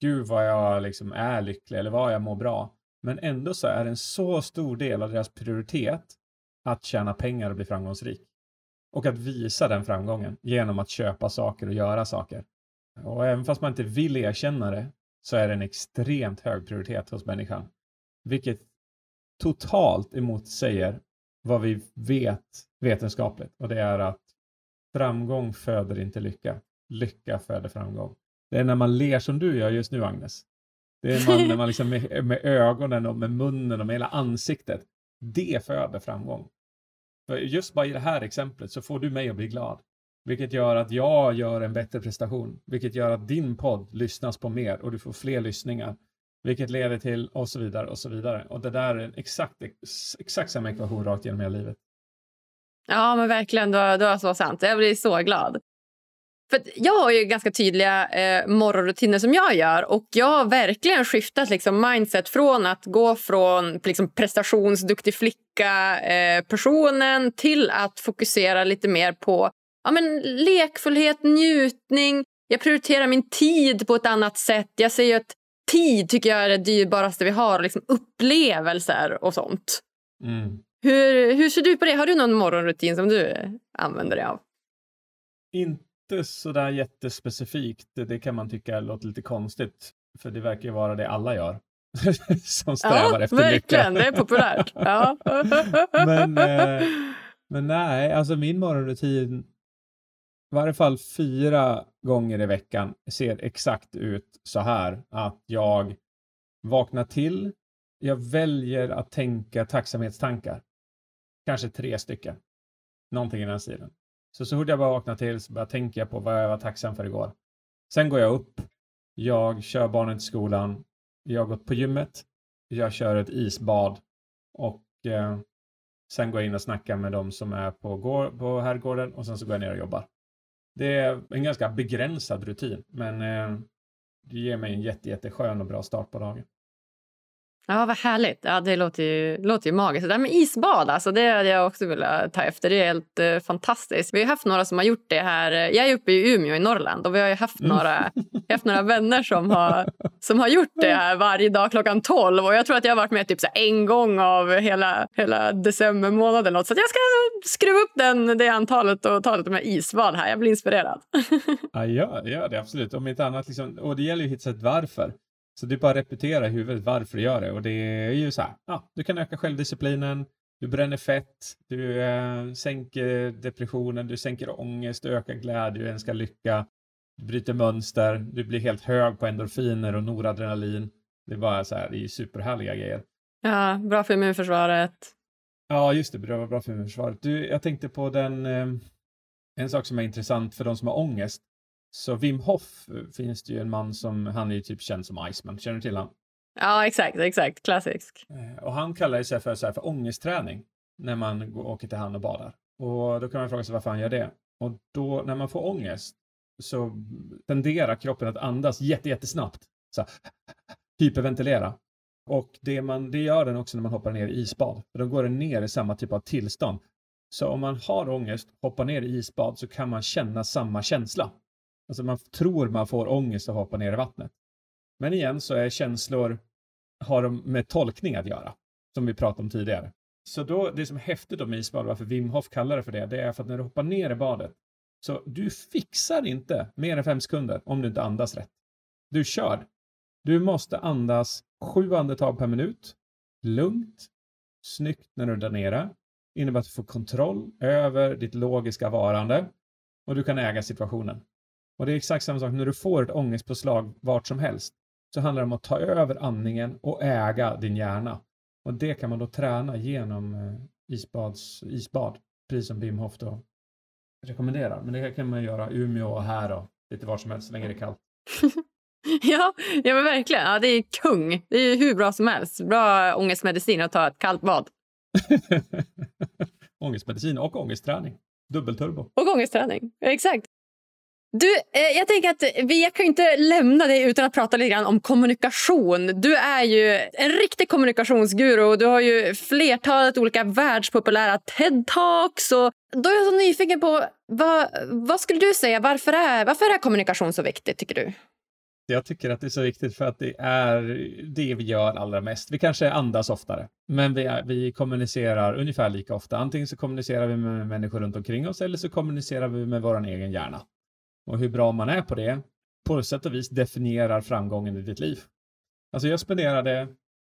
gud vad jag liksom är lycklig eller vad jag mår bra. Men ändå så är det en så stor del av deras prioritet att tjäna pengar och bli framgångsrik. Och att visa den framgången genom att köpa saker och göra saker. Och även fast man inte vill erkänna det så är det en extremt hög prioritet hos människan. Vilket totalt emotsäger vad vi vet vetenskapligt. Och det är att framgång föder inte lycka. Lycka föder framgång. Det är när man ler som du gör just nu, Agnes. Det är man, när man liksom med, med ögonen och med munnen och med hela ansiktet. Det föder framgång. För just bara i det här exemplet så får du mig att bli glad. Vilket gör att jag gör en bättre prestation. Vilket gör att din podd lyssnas på mer och du får fler lyssningar. Vilket leder till och så vidare och så vidare. Och det där är exakt, exakt samma ekvation rakt genom hela livet. Ja, men verkligen. Det var, du har så sant. Jag blir så glad. För jag har ju ganska tydliga eh, morgonrutiner som jag gör och jag har verkligen skiftat liksom, mindset från att gå från liksom, prestationsduktig flicka-personen eh, till att fokusera lite mer på ja, men, lekfullhet, njutning. Jag prioriterar min tid på ett annat sätt. Jag säger att tid tycker jag är det dyrbaraste vi har, liksom upplevelser och sånt. Mm. Hur, hur ser du på det? Har du någon morgonrutin som du använder dig av? Inte sådär jättespecifikt. Det kan man tycka låter lite konstigt. För det verkar ju vara det alla gör. som strävar ja, efter verkligen. Det är populärt. Ja. men, eh, men nej, alltså min morgonrutin varje fall fyra gånger i veckan ser exakt ut så här att jag vaknar till. Jag väljer att tänka tacksamhetstankar. Kanske tre stycken. Någonting i den stilen. Så så fort jag bara vaknar till så börjar jag tänka på vad jag var tacksam för igår. Sen går jag upp. Jag kör barnen till skolan. Jag har gått på gymmet. Jag kör ett isbad och eh, sen går jag in och snackar med dem som är på, på herrgården och sen så går jag ner och jobbar. Det är en ganska begränsad rutin, men eh, det ger mig en jätte, jätteskön och bra start på dagen. Ja, vad härligt. Ja, det låter ju, låter ju magiskt. Det där med isbad, alltså, det hade jag också velat ta efter. Det är helt uh, fantastiskt. Vi har haft några som har gjort det här. Jag är uppe i Umeå i Norrland och vi har haft mm. några, haft några vänner som har, som har gjort det här varje dag klockan 12. Och jag tror att jag har varit med typ så en gång av hela, hela december månad eller något. Så jag ska skruva upp den, det antalet och ta lite med isbad här. Jag blir inspirerad. ja, gör, gör det absolut. Om inte annat, liksom, och det gäller ju att hitta ett varför. Så det är bara att repetera i huvudet varför du gör det. Och det är ju så här, ja, du kan öka självdisciplinen, du bränner fett, du äh, sänker depressionen, du sänker ångest, du ökar glädje, du önskar lycka, du bryter mönster, du blir helt hög på endorfiner och noradrenalin. Det är bara så här, det är superhärliga grejer. Ja, bra för immunförsvaret. Ja, just det, bra, bra för immunförsvaret. Du, jag tänkte på den, eh, en sak som är intressant för de som har ångest. Så Wim Hof eh, finns det ju en man som, han är ju typ känd som Iceman, känner du till honom? Ja, exakt, exakt, klassisk. Eh, och han kallar sig för, så här, för ångestträning när man går, åker till han och badar. Och då kan man fråga sig varför han gör det. Och då, när man får ångest så tenderar kroppen att andas jätte, jättesnabbt. Så här, hyperventilera. Och det, man, det gör den också när man hoppar ner i isbad. För då går den ner i samma typ av tillstånd. Så om man har ångest, hoppar ner i isbad, så kan man känna samma känsla. Alltså man tror man får ångest att hoppa ner i vattnet. Men igen så är känslor, har de med tolkning att göra, som vi pratade om tidigare. Så då, det som är häftigt med isbad, varför Wim Hof kallar det för det, det är för att när du hoppar ner i badet, så du fixar inte mer än fem sekunder om du inte andas rätt. Du kör. Du måste andas sju andetag per minut, lugnt, snyggt när du är där nere. innebär att du får kontroll över ditt logiska varande och du kan äga situationen. Och det är exakt samma sak när du får ett ångestpåslag vart som helst. Så handlar det om att ta över andningen och äga din hjärna. Och det kan man då träna genom eh, isbads, isbad, precis som Wim Hof då rekommenderar. Men det kan man göra i Umeå och här och lite var som helst så länge det är kallt. ja, ja men verkligen. Ja, det är kung. Det är hur bra som helst. Bra ångestmedicin att ta ett kallt bad. ångestmedicin och ångestträning. Dubbelturbo. Och ångestträning, exakt. Du, eh, jag tänker att vi kan inte lämna dig utan att prata lite grann om kommunikation. Du är ju en riktig kommunikationsguru du har ju flertalet olika världspopulära TED-talks. då är jag så nyfiken på vad, vad skulle du säga, varför är, varför är kommunikation så viktigt tycker du? Jag tycker att det är så viktigt för att det är det vi gör allra mest. Vi kanske andas oftare, men vi, är, vi kommunicerar ungefär lika ofta. Antingen så kommunicerar vi med människor runt omkring oss eller så kommunicerar vi med vår egen hjärna. Och hur bra man är på det, på sätt och vis definierar framgången i ditt liv. Alltså jag spenderade,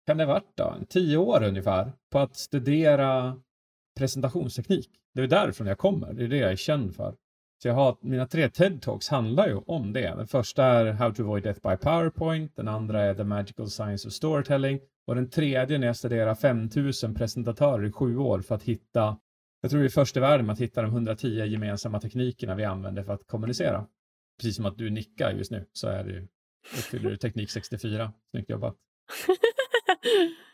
kan det ha varit då, tio år ungefär, på att studera presentationsteknik. Det är därifrån jag kommer, det är det jag är känd för. Så jag har, mina tre TED-talks handlar ju om det. Den första är How to avoid death by PowerPoint, den andra är The magical science of storytelling och den tredje när jag studerar 5000 presentatörer i sju år för att hitta jag tror vi är först i världen med att hitta de 110 gemensamma teknikerna vi använder för att kommunicera. Precis som att du nickar just nu så är det, uppfyller du teknik 64. Snyggt jobbat.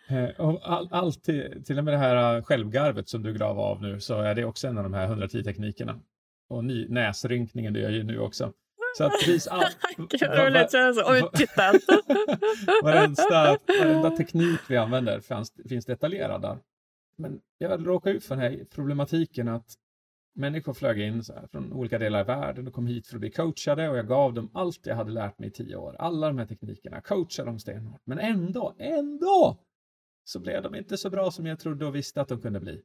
Eh, och all, allt till, till och med det här självgarvet som du grav av nu så är det också en av de här 110 teknikerna. och ny, näsrynkningen det gör ju nu också. Så att precis all, Gud, roligt. Jag är så uttittad. varenda, varenda teknik vi använder finns, finns detaljerad där. Men jag råkade ut för den här problematiken att människor flög in så här från olika delar av världen och kom hit för att bli coachade och jag gav dem allt jag hade lärt mig i tio år. Alla de här teknikerna, coachade dem stenhårt. Men ändå, ändå så blev de inte så bra som jag trodde och visste att de kunde bli.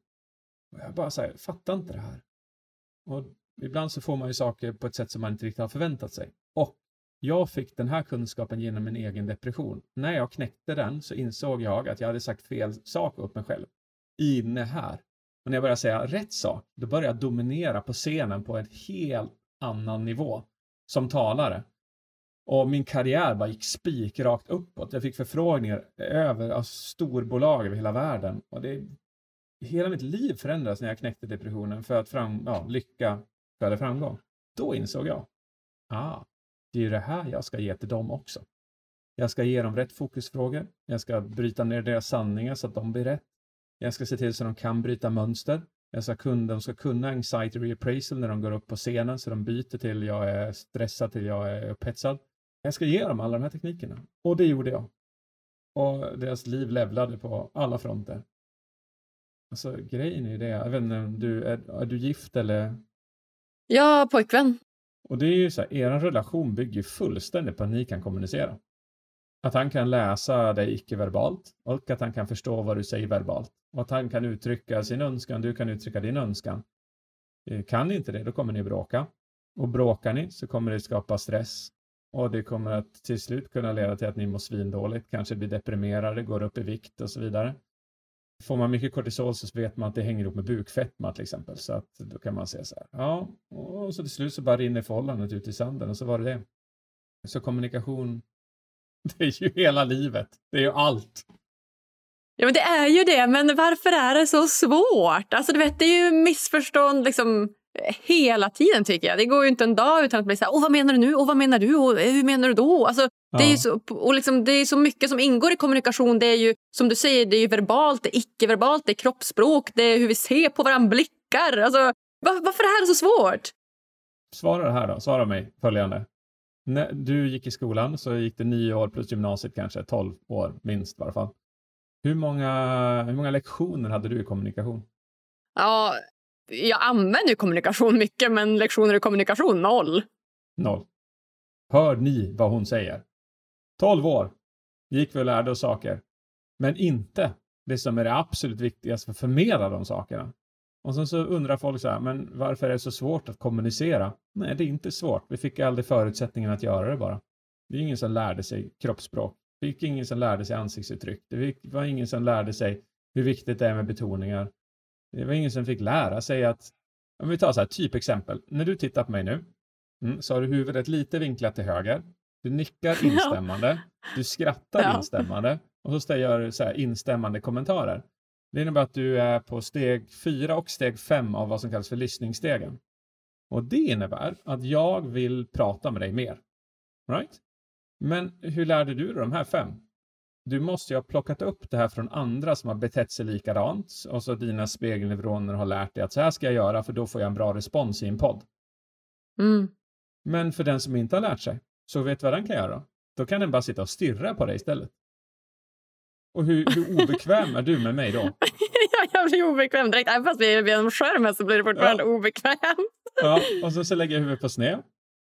Och jag bara säger, fattar inte det här. Och ibland så får man ju saker på ett sätt som man inte riktigt har förväntat sig. Och jag fick den här kunskapen genom min egen depression. När jag knäckte den så insåg jag att jag hade sagt fel sak åt mig själv. Inne här. Och när jag började säga rätt sak, då började jag dominera på scenen på en helt annan nivå som talare. Och min karriär bara gick spikrakt uppåt. Jag fick förfrågningar över av storbolag över hela världen. Och det, hela mitt liv förändrades när jag knäckte depressionen för att fram, ja, lycka föder framgång. Då insåg jag, ah, det är det här jag ska ge till dem också. Jag ska ge dem rätt fokusfrågor. Jag ska bryta ner deras sanningar så att de blir rätt. Jag ska se till så att de kan bryta mönster. Jag ska kunna, de ska kunna anxiety reappraisal när de går upp på scenen så de byter till jag är stressad till jag är upphetsad. Jag ska ge dem alla de här teknikerna. Och det gjorde jag. Och deras liv levlade på alla fronter. Alltså grejen är det, jag vet inte om du, är, är du gift eller? Ja, pojkvän. Och det är ju så här, er relation bygger ju fullständigt på att ni kan kommunicera. Att han kan läsa dig icke-verbalt och att han kan förstå vad du säger verbalt. Och att han kan uttrycka sin önskan, du kan uttrycka din önskan. Eh, kan ni inte det, då kommer ni bråka. Och bråkar ni så kommer det skapa stress. Och det kommer att till slut kunna leda till att ni mår svindåligt, kanske blir deprimerade, går upp i vikt och så vidare. Får man mycket kortisol så vet man att det hänger ihop med bukfetma till exempel. Så att då kan man säga så här, ja, och så till slut så bara rinner förhållandet ut i sanden och så var det det. Så kommunikation, det är ju hela livet. Det är ju allt. Ja, men det är ju det. Men varför är det så svårt? Alltså, du vet, det är ju missförstånd liksom, hela tiden, tycker jag. Det går ju inte en dag utan att bli så här, Åh, vad menar du nu? Och vad menar du? Och hur menar du då? Alltså, ja. det, är så, och liksom, det är så mycket som ingår i kommunikation. Det är ju, som du säger, det är verbalt, det är icke-verbalt, det är kroppsspråk, det är hur vi ser på varandra, blickar. Alltså, var, varför är det så svårt? Svara det här då. Svara mig följande. När du gick i skolan så gick det nio år plus gymnasiet kanske, tolv år minst i alla fall. Hur många, hur många lektioner hade du i kommunikation? Ja, jag använder kommunikation mycket, men lektioner i kommunikation noll. Noll. Hör ni vad hon säger? Tolv år gick vi och lärde oss saker, men inte det som är det absolut viktigaste för att förmedla de sakerna. Och sen så undrar folk så här, men varför är det så svårt att kommunicera? Nej, det är inte svårt. Vi fick aldrig förutsättningen att göra det bara. Det är ingen som lärde sig kroppsspråk. Det fick ingen som lärde sig ansiktsuttryck. Det var ingen som lärde sig hur viktigt det är med betoningar. Det var ingen som fick lära sig att, om vi tar så här typexempel. När du tittar på mig nu, mm, så har du huvudet lite vinklat till höger. Du nickar instämmande. Du skrattar instämmande. Och så gör du så här instämmande kommentarer. Det innebär att du är på steg fyra och steg fem av vad som kallas för lyssningsstegen. Och det innebär att jag vill prata med dig mer. Right? Men hur lärde du dig de här fem? Du måste ju ha plockat upp det här från andra som har betett sig likadant och så dina spegelneuroner har lärt dig att så här ska jag göra för då får jag en bra respons i en podd. Mm. Men för den som inte har lärt sig, så vet vad den kan göra? Då kan den bara sitta och stirra på dig istället. Och hur, hur obekväm är du med mig då? ja, jag blir obekväm direkt. Även fast vi är genom skärmen så blir det fortfarande ja. obekvämt. ja, och så, så lägger jag huvudet på sned.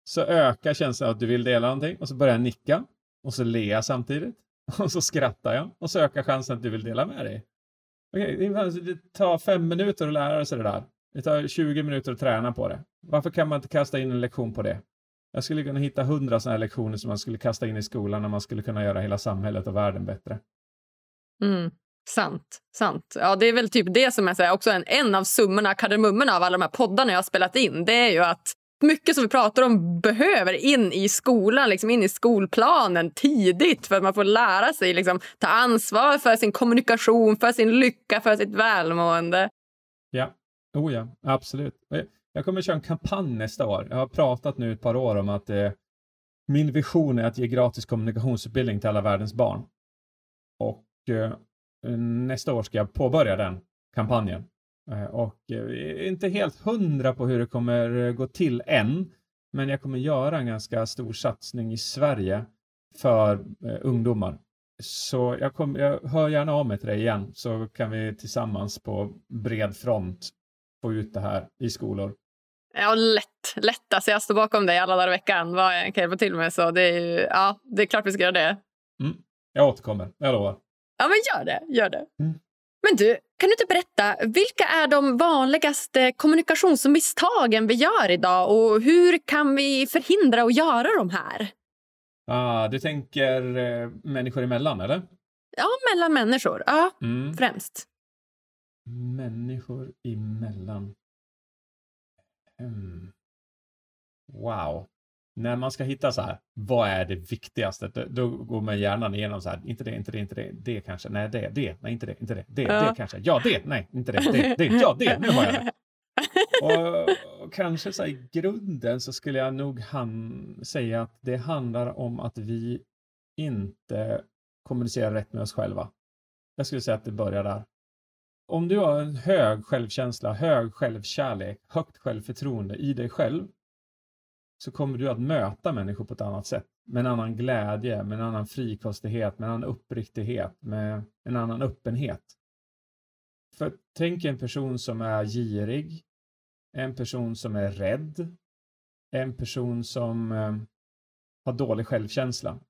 Så ökar känslan att du vill dela någonting och så börjar jag nicka och så ler jag samtidigt. Och så skrattar jag och så ökar chansen att du vill dela med dig. Okej, det tar fem minuter att lära sig det där. Det tar 20 minuter att träna på det. Varför kan man inte kasta in en lektion på det? Jag skulle kunna hitta hundra sådana här lektioner som man skulle kasta in i skolan och man skulle kunna göra hela samhället och världen bättre. Mm, sant. sant. Ja, det är väl typ det som är så här, också en, en av summorna, kardemummorna av alla de här poddarna jag har spelat in. Det är ju att mycket som vi pratar om behöver in i skolan, liksom in i skolplanen tidigt för att man får lära sig liksom, ta ansvar för sin kommunikation, för sin lycka, för sitt välmående. Ja, oh ja, absolut. Eh, jag kommer köra en kampanj nästa år. Jag har pratat nu ett par år om att eh, min vision är att ge gratis kommunikationsutbildning till alla världens barn. Och nästa år ska jag påbörja den kampanjen. Eh, och inte helt hundra på hur det kommer gå till än. Men jag kommer göra en ganska stor satsning i Sverige för ungdomar. Så jag, kom, jag hör gärna av mig till dig igen så kan vi tillsammans på bred front få ut det här i skolor. Ja, lätt. lätt. Alltså jag står bakom dig alla dagar i veckan. Vad jag kan hjälpa till med. Så det är, ju, ja, det är klart vi ska göra det. Mm. Jag återkommer, jag lovar. Ja, men gör det. Gör det. Mm. Men du, kan du inte berätta, vilka är de vanligaste kommunikationsmisstagen vi gör idag och hur kan vi förhindra att göra de här? Ah, du tänker eh, människor emellan, eller? Ja, mellan människor. Ja, mm. främst. Människor emellan. Hmm. Wow. När man ska hitta så här, vad är det viktigaste? Då går man gärna igenom så här, inte det, inte det, inte det, det kanske, nej det, det, nej inte det, inte det, det, ja. det kanske, ja det, nej inte det, det, det, ja det, nu har jag det. Och, och kanske så här, i grunden så skulle jag nog han, säga att det handlar om att vi inte kommunicerar rätt med oss själva. Jag skulle säga att det börjar där om du har en hög självkänsla, hög självkärlek, högt självförtroende i dig själv så kommer du att möta människor på ett annat sätt. Med en annan glädje, med en annan frikostighet, med en annan uppriktighet, med en annan öppenhet. För tänk en person som är girig, en person som är rädd, en person som eh, har dålig självkänsla.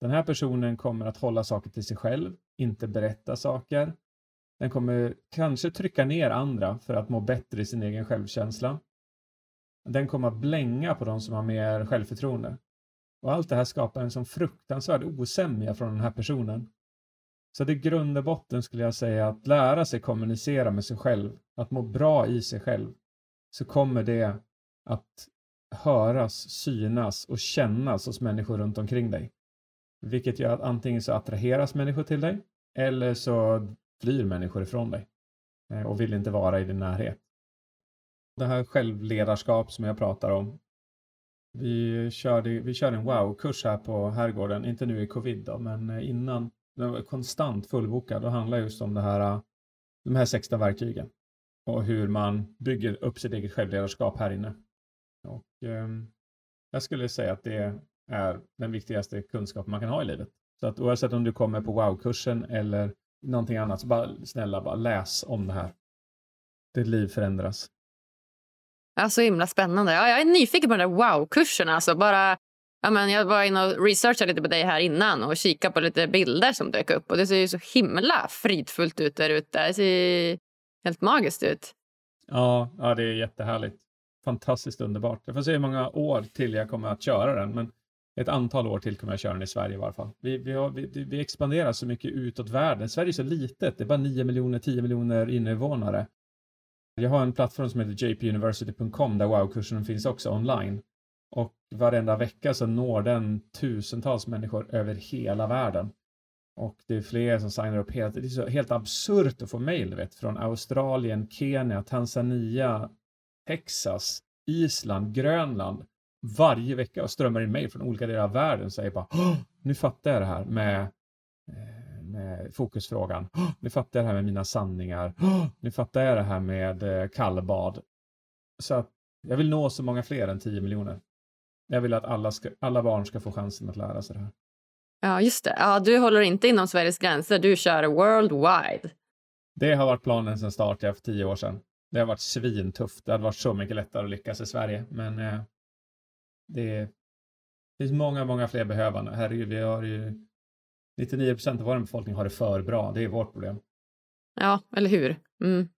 Den här personen kommer att hålla saker till sig själv, inte berätta saker, den kommer kanske trycka ner andra för att må bättre i sin egen självkänsla. Den kommer att blänga på de som har mer självförtroende. Och allt det här skapar en sån fruktansvärd osämja från den här personen. Så det grund och botten skulle jag säga att lära sig kommunicera med sig själv, att må bra i sig själv, så kommer det att höras, synas och kännas hos människor runt omkring dig. Vilket gör att antingen så attraheras människor till dig eller så flyr människor ifrån dig eh, och vill inte vara i din närhet. Det här självledarskap som jag pratar om. Vi körde, vi körde en wow-kurs här på Herrgården, inte nu i covid då, men eh, innan. Den var konstant fullbokad och handlar just om det här, eh, de här 16 verktygen och hur man bygger upp sitt eget självledarskap här inne. Och, eh, jag skulle säga att det är den viktigaste kunskapen man kan ha i livet. Så att oavsett om du kommer på wow-kursen eller någonting annat, så bara snälla bara läs om det här. Ditt liv förändras. Ja, så himla spännande. Ja, jag är nyfiken på den där wow-kursen. Alltså bara, ja, men jag var inne och researchade lite på dig här innan och kikade på lite bilder som dök upp. Och Det ser ju så himla fridfullt ut där ute. Det ser helt magiskt ut. Ja, ja, det är jättehärligt. Fantastiskt underbart. Jag får se hur många år till jag kommer att köra den. Men ett antal år till kommer jag köra den i Sverige i varje fall. Vi, vi, har, vi, vi expanderar så mycket utåt världen. Sverige är så litet, det är bara 9 miljoner, 10 miljoner invånare. Jag har en plattform som heter jpuniversity.com där wow-kursen finns också online. Och varenda vecka så når den tusentals människor över hela världen. Och det är fler som signar upp helt, det är så helt absurt att få mejl från Australien, Kenya, Tanzania, Texas, Island, Grönland varje vecka och strömmar in mejl från olika delar av världen och säger bara nu fattar jag det här med, eh, med fokusfrågan. Nu fattar jag det här med mina sanningar. Nu fattar jag det här med eh, kallbad. Så att jag vill nå så många fler än 10 miljoner. Jag vill att alla, ska, alla barn ska få chansen att lära sig det här. Ja, just det. Ja, du håller inte inom Sveriges gränser, du kör worldwide. Det har varit planen sedan start för tio år sedan. Det har varit svintufft. Det hade varit så mycket lättare att lyckas i Sverige, men eh, det, finns många, många fler behövande. Herregud, vi har ju 99 procent av vår befolkning har det för bra. Det är vårt problem. Ja, eller hur? Mm.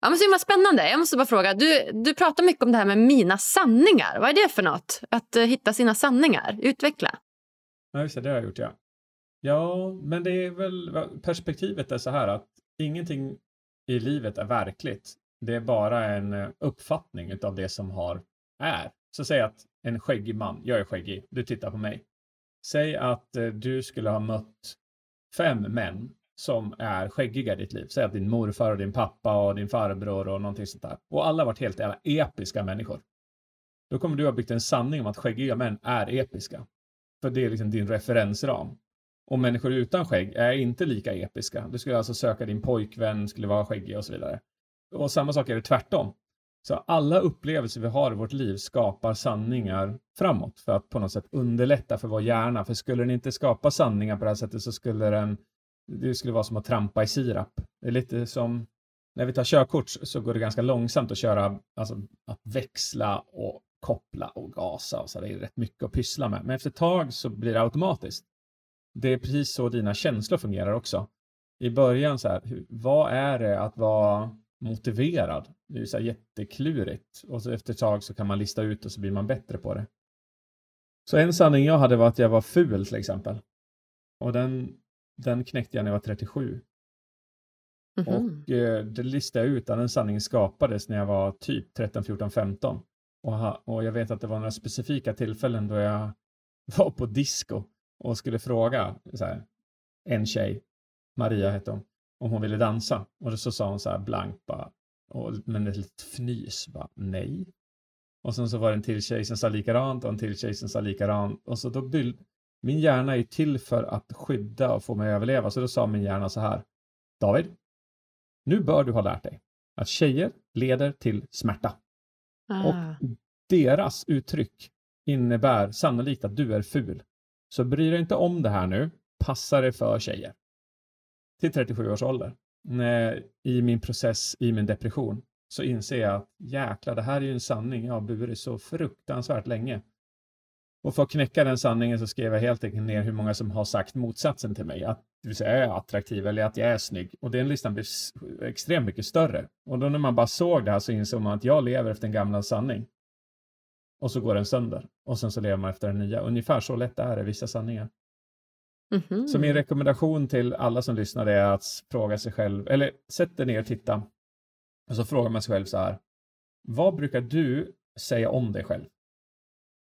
Ja, men så himla spännande. Jag måste bara fråga. Du, du pratar mycket om det här med mina sanningar. Vad är det för något? Att uh, hitta sina sanningar. Utveckla. Ja, just det. Det har jag gjort, ja. Ja, men det är väl perspektivet är så här att ingenting i livet är verkligt. Det är bara en eh, uppfattning av det som har är. Så säg att en skäggig man, jag är skäggig, du tittar på mig. Säg att eh, du skulle ha mött fem män som är skäggiga i ditt liv. Säg att din morfar och din pappa och din farbror och någonting sånt där. Och alla har varit helt jävla episka människor. Då kommer du ha byggt en sanning om att skäggiga män är episka. För det är liksom din referensram. Och människor utan skägg är inte lika episka. Du skulle alltså söka din pojkvän, skulle vara skäggig och så vidare. och samma sak är det tvärtom. Så alla upplevelser vi har i vårt liv skapar sanningar framåt för att på något sätt underlätta för vår hjärna. För skulle den inte skapa sanningar på det här sättet så skulle den, det skulle vara som att trampa i sirap. Det är lite som när vi tar körkort så går det ganska långsamt att köra, alltså att växla och koppla och gasa och så. Det är rätt mycket att pyssla med. Men efter ett tag så blir det automatiskt. Det är precis så dina känslor fungerar också. I början så här, vad är det att vara motiverad? Det är så här jätteklurigt. Och så efter ett tag så kan man lista ut och så blir man bättre på det. Så en sanning jag hade var att jag var ful till exempel. Och den, den knäckte jag när jag var 37. Mm -hmm. Och eh, det listade jag ut att den sanningen skapades när jag var typ 13, 14, 15. Och, ha, och jag vet att det var några specifika tillfällen då jag var på disco och skulle fråga så här, en tjej, Maria hette hon, om hon ville dansa. Och så sa hon så här blankt bara, och, med ett litet fnys, bara nej. Och sen så var det en till tjej som sa likadant och en till tjej som sa likadant. Och så då byll, min hjärna är till för att skydda och få mig att överleva. Så då sa min hjärna så här, David, nu bör du ha lärt dig att tjejer leder till smärta. Ah. Och deras uttryck innebär sannolikt att du är ful. Så bry dig inte om det här nu. Passa dig för tjejer. Till 37 års ålder. I min process, i min depression, så inser jag att jäklar, det här är ju en sanning jag har burit så fruktansvärt länge. Och för att knäcka den sanningen så skrev jag helt enkelt ner hur många som har sagt motsatsen till mig. Att det vill säga jag är attraktiv eller att jag är snygg. Och den listan blev extremt mycket större. Och då när man bara såg det här så insåg man att jag lever efter en gammal sanning. Och så går den sönder. Och sen så lever man efter den nya. Ungefär så lätt är det vissa sanningar. Mm -hmm. Så min rekommendation till alla som lyssnar är att fråga sig själv, eller sätt dig ner och titta. Och så frågar man sig själv så här. Vad brukar du säga om dig själv?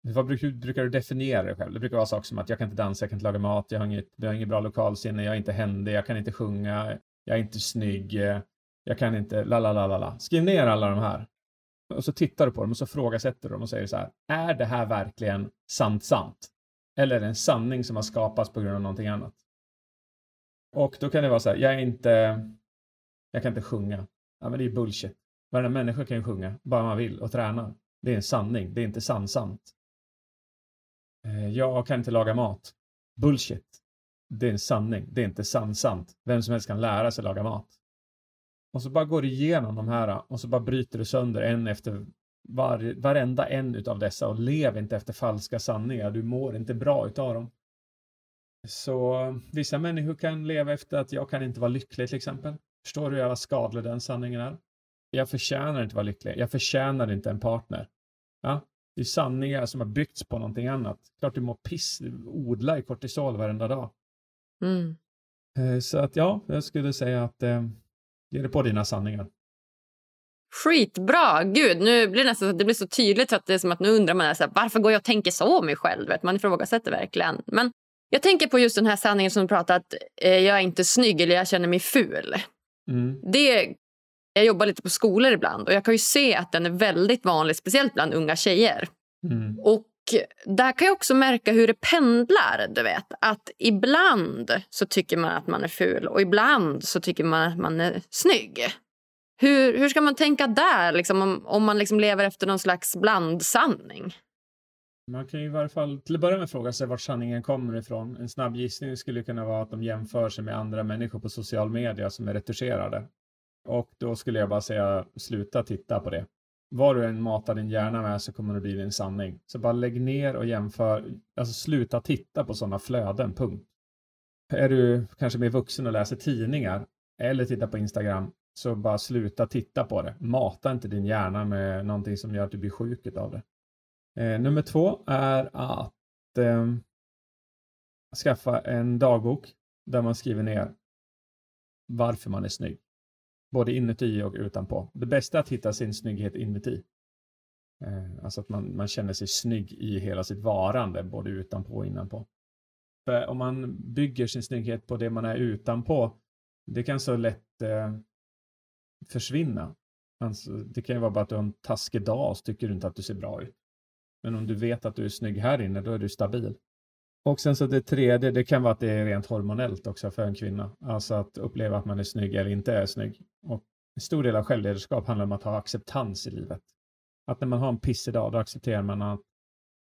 Vad brukar, brukar, du definiera dig själv? Det brukar vara saker som att jag kan inte dansa, jag kan inte laga mat, jag har inget, jag har inget bra lokalsinne, jag är inte händig, jag kan inte sjunga, jag är inte snygg, jag kan inte la la la la la. Skriv ner alla de här. Och så tittar du på dem och så frågasätter du dem och säger så här, är det här verkligen sant sant? Eller en sanning som har skapats på grund av någonting annat? Och då kan det vara så här, jag är inte, jag kan inte sjunga. Ja men det är bullshit. Varenda människa kan ju sjunga, bara man vill och tränar. Det är en sanning, det är inte sant-sant. Eh, jag kan inte laga mat. Bullshit. Det är en sanning, det är inte sant-sant. Vem som helst kan lära sig laga mat. Och så bara går du igenom de här och så bara bryter du sönder en efter var, varenda en utav dessa och lev inte efter falska sanningar. Du mår inte bra utav dem. Så vissa människor kan leva efter att jag kan inte vara lycklig till exempel. Förstår du hur jävla skadlig den sanningen är? Jag förtjänar inte vara lycklig. Jag förtjänar inte en partner. Ja? Det är sanningar som har byggts på någonting annat. Klart du mår piss, du odlar i kortisol varenda dag. Mm. Eh, så att ja, jag skulle säga att eh, ge dig på dina sanningar. Skitbra! Gud, nu blir det nästan det blir så tydligt att det är som att nu undrar man så här, varför går jag och tänker så om mig själv? Man ifrågasätter verkligen. Men jag tänker på just den här sanningen som du pratar att eh, jag är inte snygg eller jag känner mig ful. Mm. Det, jag jobbar lite på skolor ibland och jag kan ju se att den är väldigt vanlig, speciellt bland unga tjejer. Mm. Och där kan jag också märka hur det pendlar. Du vet. Att ibland så tycker man att man är ful och ibland så tycker man att man är snygg. Hur, hur ska man tänka där, liksom, om, om man liksom lever efter någon slags blandsanning? Man kan ju i varje fall till att börja med fråga sig vart sanningen kommer ifrån. En snabb gissning skulle kunna vara att de jämför sig med andra människor på social media som är retuscherade. Och då skulle jag bara säga sluta titta på det. Vad du än matar din hjärna med så kommer det bli din sanning. Så bara lägg ner och jämför, alltså sluta titta på sådana flöden, punkt. Är du kanske mer vuxen och läser tidningar eller tittar på Instagram, så bara sluta titta på det. Mata inte din hjärna med någonting som gör att du blir sjuk av det. Eh, nummer två är att eh, skaffa en dagbok där man skriver ner varför man är snygg. Både inuti och utanpå. Det bästa är att hitta sin snygghet inuti. Eh, alltså att man, man känner sig snygg i hela sitt varande, både utanpå och innanpå. För om man bygger sin snygghet på det man är utanpå, det kan så lätt eh, försvinna. Alltså, det kan ju vara bara att du har en taskig dag och så tycker du inte att du ser bra ut. Men om du vet att du är snygg här inne, då är du stabil. Och sen så det tredje, det kan vara att det är rent hormonellt också för en kvinna. Alltså att uppleva att man är snygg eller inte är snygg. Och en stor del av självledarskap handlar om att ha acceptans i livet. Att när man har en pissig dag, då accepterar man att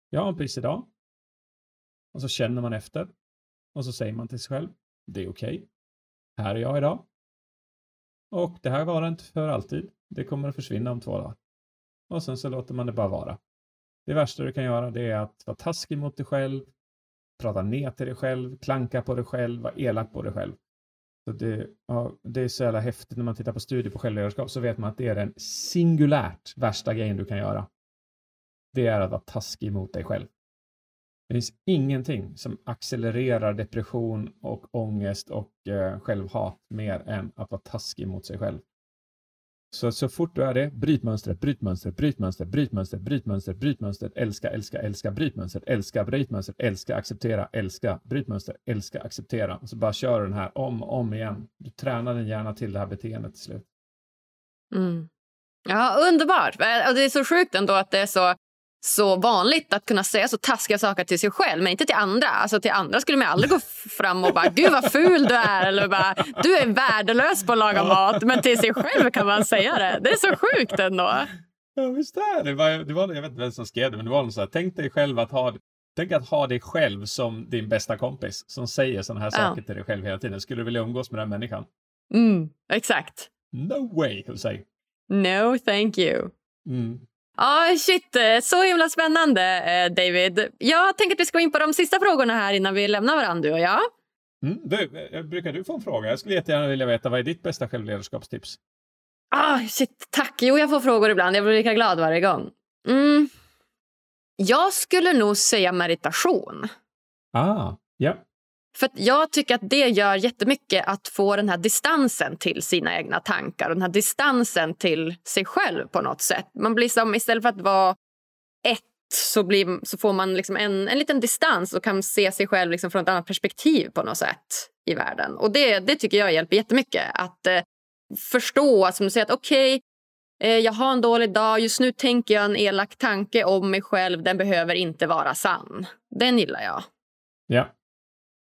jag har en pissig dag. Och så känner man efter. Och så säger man till sig själv, det är okej. Okay. Här är jag idag. Och det här varar inte för alltid. Det kommer att försvinna om två dagar. Och sen så låter man det bara vara. Det värsta du kan göra det är att vara taskig mot dig själv, prata ner till dig själv, klanka på dig själv, vara elak på dig själv. Så det, ja, det är så jävla häftigt när man tittar på studier på självledarskap så vet man att det är den singulärt värsta grejen du kan göra. Det är att vara taskig mot dig själv. Det finns ingenting som accelererar depression och ångest och eh, självhat mer än att vara taskig mot sig själv. Så, så fort du är det, bryt mönstret, bryt mönstret, bryt mönstret, bryt mönstret, bryt mönstret, bryt mönstret, älska, älska, älska, bryt mönstret, älska, bryt mönstret, älska, acceptera, älska, bryt mönstret, älska, acceptera. Och så bara kör du den här om och om igen. Du tränar din hjärna till det här beteendet till slut. Mm. Ja, underbart. Och det är så sjukt ändå att det är så så vanligt att kunna säga så taskiga saker till sig själv, men inte till andra. Alltså till andra skulle man aldrig gå fram och bara “gud vad ful du är” eller bara “du är värdelös på att laga mat”. Men till sig själv kan man säga det. Det är så sjukt ändå. Ja, visst är det. Var, det var, jag vet inte vem som skrev det, men det var något så här, tänk dig själv att ha Tänk att ha dig själv som din bästa kompis som säger sådana här saker till dig själv hela tiden. Skulle du vilja umgås med den människan? Mm, exakt. No way, Jose. No, thank you. Mm. Ja, ah, shit. Så himla spännande, eh, David. Jag tänker att vi ska gå in på de sista frågorna här innan vi lämnar varandra, du och jag. Mm, du, eh, brukar du få en fråga? Jag skulle jättegärna vilja veta vad är ditt bästa självledarskapstips? Ah, shit, tack. Jo, jag får frågor ibland. Jag blir lika glad varje gång. Mm. Jag skulle nog säga meditation. Ah, ja. För jag tycker att det gör jättemycket att få den här distansen till sina egna tankar och den här distansen till sig själv på något sätt. Man blir som, istället för att vara ett så, blir, så får man liksom en, en liten distans och kan se sig själv liksom från ett annat perspektiv på något sätt i världen. Och det, det tycker jag hjälper jättemycket. Att eh, förstå, som du säger, att okej, okay, eh, jag har en dålig dag, just nu tänker jag en elak tanke om mig själv, den behöver inte vara sann. Den gillar jag. Ja.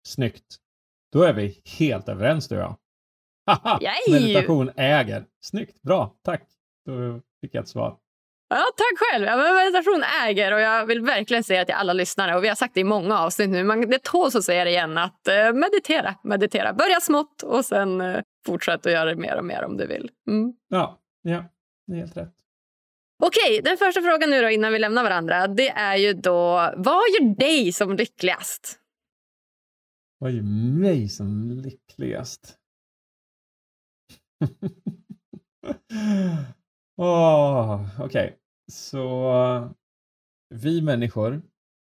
Snyggt. Då är vi helt överens du och jag. Haha! Meditation äger. Snyggt, bra, tack. Då fick jag ett svar. Ja, tack själv. Ja, meditation äger och jag vill verkligen säga till alla lyssnare och vi har sagt det i många avsnitt nu, men det tåls att säga det igen att eh, meditera, meditera. Börja smått och sen eh, fortsätt att göra det mer och mer om du vill. Mm. Ja, ja, det är helt rätt. Okej, den första frågan nu då innan vi lämnar varandra, det är ju då vad gör dig som lyckligast? Var ju mig som lyckligast? oh, Okej, okay. så vi människor,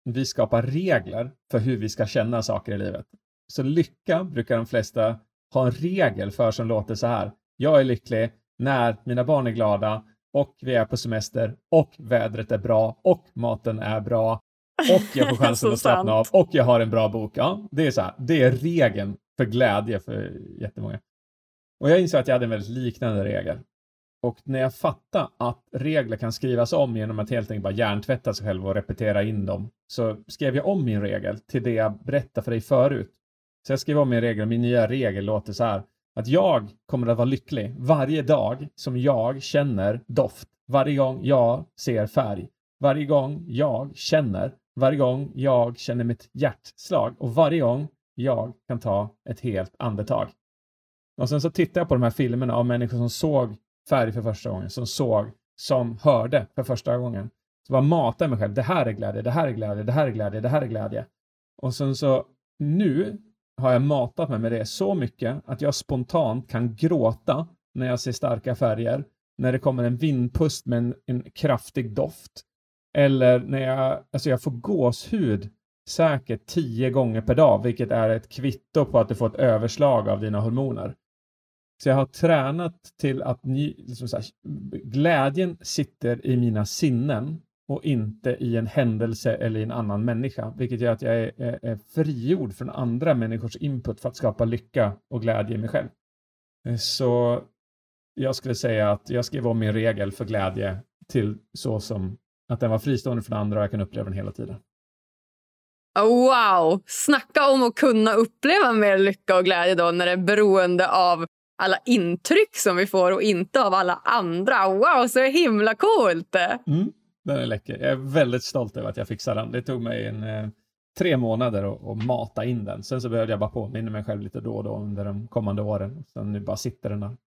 vi skapar regler för hur vi ska känna saker i livet. Så lycka brukar de flesta ha en regel för som låter så här. Jag är lycklig när mina barn är glada och vi är på semester och vädret är bra och maten är bra och jag får chansen att slappna av och jag har en bra bok. Ja, det är så här. Det är regeln för glädje för jättemånga. Och jag insåg att jag hade en väldigt liknande regel. Och när jag fattade att regler kan skrivas om genom att helt enkelt bara hjärntvätta sig själv och repetera in dem, så skrev jag om min regel till det jag berättade för dig förut. Så jag skrev om min regel, min nya regel låter så här, att jag kommer att vara lycklig varje dag som jag känner doft, varje gång jag ser färg, varje gång jag känner varje gång jag känner mitt hjärtslag och varje gång jag kan ta ett helt andetag. Och sen så tittar jag på de här filmerna av människor som såg färg för första gången, som såg, som hörde för första gången. Så bara matar mig själv. Det här är glädje, det här är glädje, det här är glädje, det här är glädje. Och sen så nu har jag matat mig med det så mycket att jag spontant kan gråta när jag ser starka färger, när det kommer en vindpust med en, en kraftig doft, eller när jag, alltså jag får gåshud säkert tio gånger per dag, vilket är ett kvitto på att du får ett överslag av dina hormoner. Så jag har tränat till att ny, liksom här, glädjen sitter i mina sinnen och inte i en händelse eller i en annan människa, vilket gör att jag är, är, är frigjord från andra människors input för att skapa lycka och glädje i mig själv. Eh, så jag skulle säga att jag skrev om min regel för glädje till så som att den var fristående från andra och jag kan uppleva den hela tiden. Wow! Snacka om att kunna uppleva mer lycka och glädje då när det är beroende av alla intryck som vi får och inte av alla andra. Wow, så himla coolt! Mm, den är läcker. Jag är väldigt stolt över att jag fixade den. Det tog mig en, eh, tre månader att mata in den. Sen så behövde jag bara påminna mig själv lite då och då under de kommande åren. Sen nu bara sitter den där.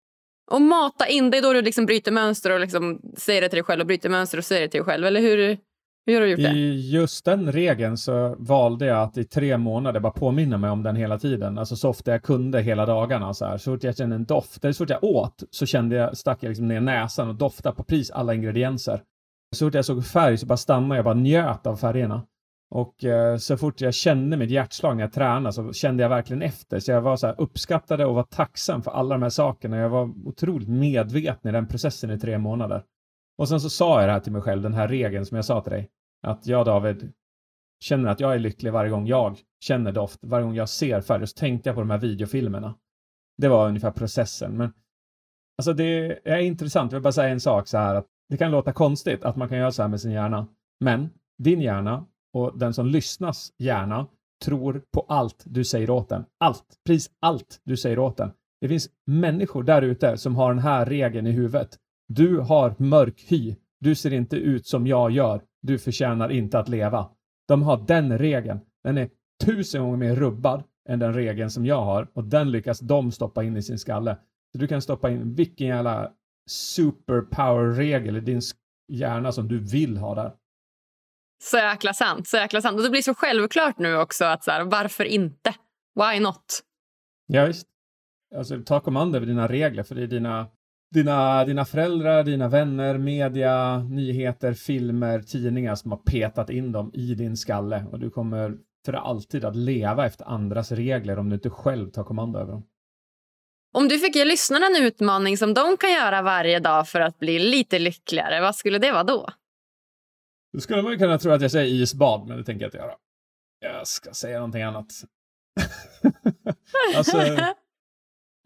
Och mata in, det är då du liksom bryter mönster och liksom säger det till dig själv och bryter mönster och säger det till dig själv, eller hur? Hur har du gjort det? I just den regeln så valde jag att i tre månader bara påminna mig om den hela tiden. Alltså så ofta jag kunde hela dagarna. Så, här. så fort jag kände en doft, eller så fort jag åt, så kände jag, stack jag liksom ner näsan och doftade på pris alla ingredienser. Så fort jag såg färg så bara stannade jag bara njöt av färgerna. Och eh, så fort jag kände mitt hjärtslag när jag tränade så kände jag verkligen efter. Så jag var så här uppskattade och var tacksam för alla de här sakerna. Jag var otroligt medveten i den processen i tre månader. Och sen så sa jag det här till mig själv, den här regeln som jag sa till dig. Att jag, David, känner att jag är lycklig varje gång jag känner doft, varje gång jag ser färg. Så tänkte jag på de här videofilmerna. Det var ungefär processen. Men alltså det är intressant. Jag vill bara säga en sak så här att det kan låta konstigt att man kan göra så här med sin hjärna. Men din hjärna och den som lyssnas gärna tror på allt du säger åt den. Allt, precis allt du säger åt den. Det finns människor där ute som har den här regeln i huvudet. Du har mörk hy. Du ser inte ut som jag gör. Du förtjänar inte att leva. De har den regeln. Den är tusen gånger mer rubbad än den regeln som jag har och den lyckas de stoppa in i sin skalle. Så du kan stoppa in vilken jävla superpower-regel i din hjärna som du vill ha där. Så jäkla sant. Så jäkla sant. Och det blir så självklart nu också. att så här, Varför inte? Why not? Ja, visst. Alltså, ta kommando över dina regler, för det är dina, dina, dina föräldrar, dina vänner, media, nyheter, filmer, tidningar som har petat in dem i din skalle. Och du kommer för alltid att leva efter andras regler om du inte själv tar kommando över dem. Om du fick ge lyssnarna en utmaning som de kan göra varje dag för att bli lite lyckligare, vad skulle det vara då? Då skulle man kunna tro att jag säger isbad, men det tänker jag inte göra. Jag ska säga någonting annat. alltså,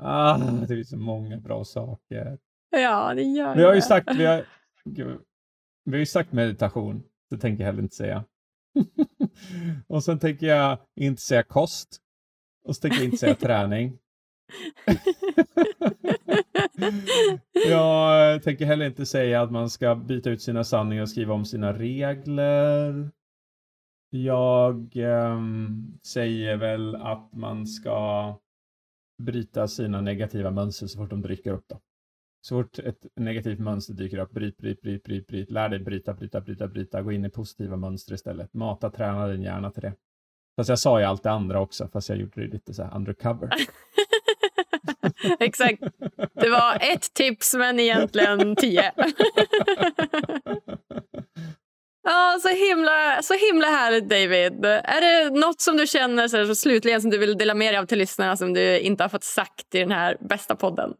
ah, det finns så många bra saker. Ja, det gör Vi har ju sagt, vi har, vi har ju sagt meditation. Det tänker jag heller inte säga. och sen tänker jag inte säga kost. Och så tänker jag inte säga träning. jag tänker heller inte säga att man ska byta ut sina sanningar och skriva om sina regler. Jag eh, säger väl att man ska bryta sina negativa mönster så fort de dyker upp. Då. Så fort ett negativt mönster dyker upp, bryt, bryt, bryt, bryt, bryt. Lär dig bryta, bryta, bryta, bryta. Gå in i positiva mönster istället. Mata, träna din hjärna till det. Fast jag sa ju allt det andra också, fast jag gjorde det lite så här undercover. Exakt. Det var ett tips, men egentligen tio. ja, så himla, så himla härligt, David. Är det nåt som du känner så här, slutligen som du vill dela med dig av till lyssnarna som du inte har fått sagt i den här bästa podden?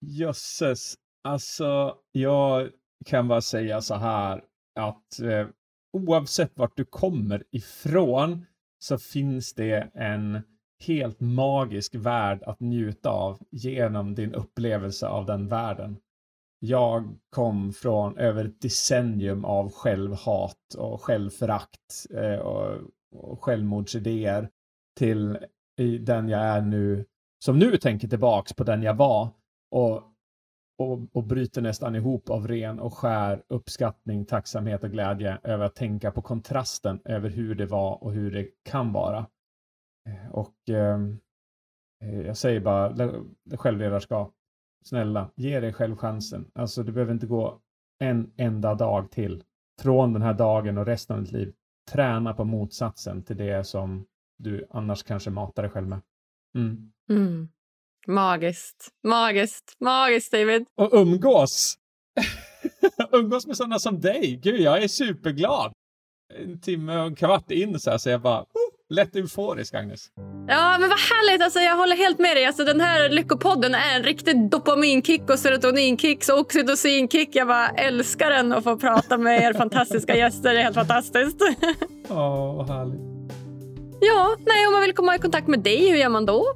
Jösses. Alltså, jag kan bara säga så här att eh, oavsett vart du kommer ifrån så finns det en helt magisk värld att njuta av genom din upplevelse av den världen. Jag kom från över ett decennium av självhat och självförakt eh, och, och självmordsidéer till den jag är nu, som nu tänker tillbaks på den jag var och, och, och bryter nästan ihop av ren och skär uppskattning, tacksamhet och glädje över att tänka på kontrasten över hur det var och hur det kan vara. Och ehm, eh, jag säger bara självledarskap. Snälla, ge dig själv chansen. Alltså, du behöver inte gå en enda dag till från den här dagen och resten av ditt liv. Träna på motsatsen till det som du annars kanske matar dig själv med. Mm. Mm. Magiskt, magiskt, magiskt David. Och umgås! umgås med sådana som dig. Gud, jag är superglad. En timme och en kvart in så här, så jag bara lätt euforisk, Agnes. Ja, men vad härligt. Alltså, jag håller helt med dig. Alltså, den här Lyckopodden är en riktig dopaminkick och serotoninkick och oxytocinkick. Jag bara älskar den och få prata med er fantastiska gäster. Det är helt fantastiskt. Ja, vad härligt. Ja, nej, om man vill komma i kontakt med dig, hur gör man då?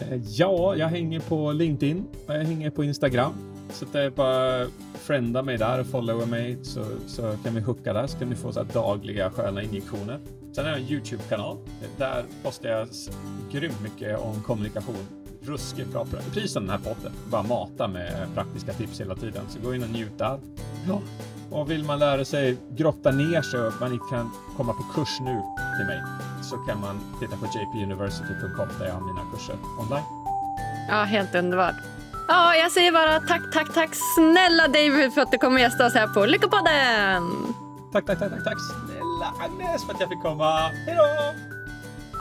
Eh, ja, jag hänger på LinkedIn och jag hänger på Instagram. Så det är bara frienda mig där och followa mig så, så kan vi hooka där så kan ni få så dagliga sköna injektioner. Sen har jag en YouTube-kanal. Där postar jag grymt mycket om kommunikation. ruskigt bra pris den här podden. Bara mata med praktiska tips hela tiden. Så gå in och njut där. Ja. Och vill man lära sig grotta ner sig och man inte kan komma på kurs nu till mig så kan man titta på jpuniversity.com där jag har mina kurser online. Ja, helt underbart. Ja, jag säger bara tack, tack, tack snälla David för att du kom och gästa oss här på Lyckopodden. Tack, tack, tack, tack, tack snälla Agnes för att jag fick komma. Hej då!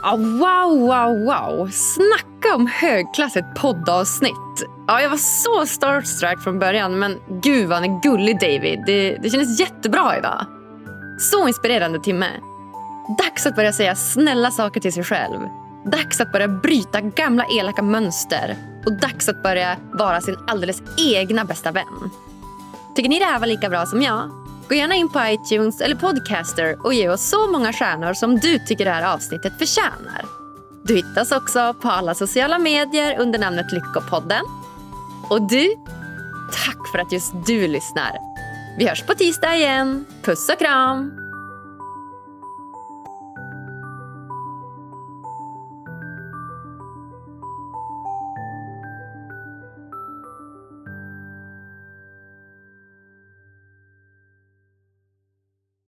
Ah, wow, wow, wow. Snacka om högklassigt poddavsnitt. Ja, jag var så starstruck från början, men gud vad han är gullig David. Det, det kändes jättebra idag. Så inspirerande timme. Dags att börja säga snälla saker till sig själv. Dags att börja bryta gamla elaka mönster. Och dags att börja vara sin alldeles egna bästa vän. Tycker ni det här var lika bra som jag? Gå gärna in på iTunes eller Podcaster och ge oss så många stjärnor som du tycker det här avsnittet förtjänar. Du hittas också på alla sociala medier under namnet Lyckopodden. Och du, tack för att just du lyssnar. Vi hörs på tisdag igen. Puss och kram!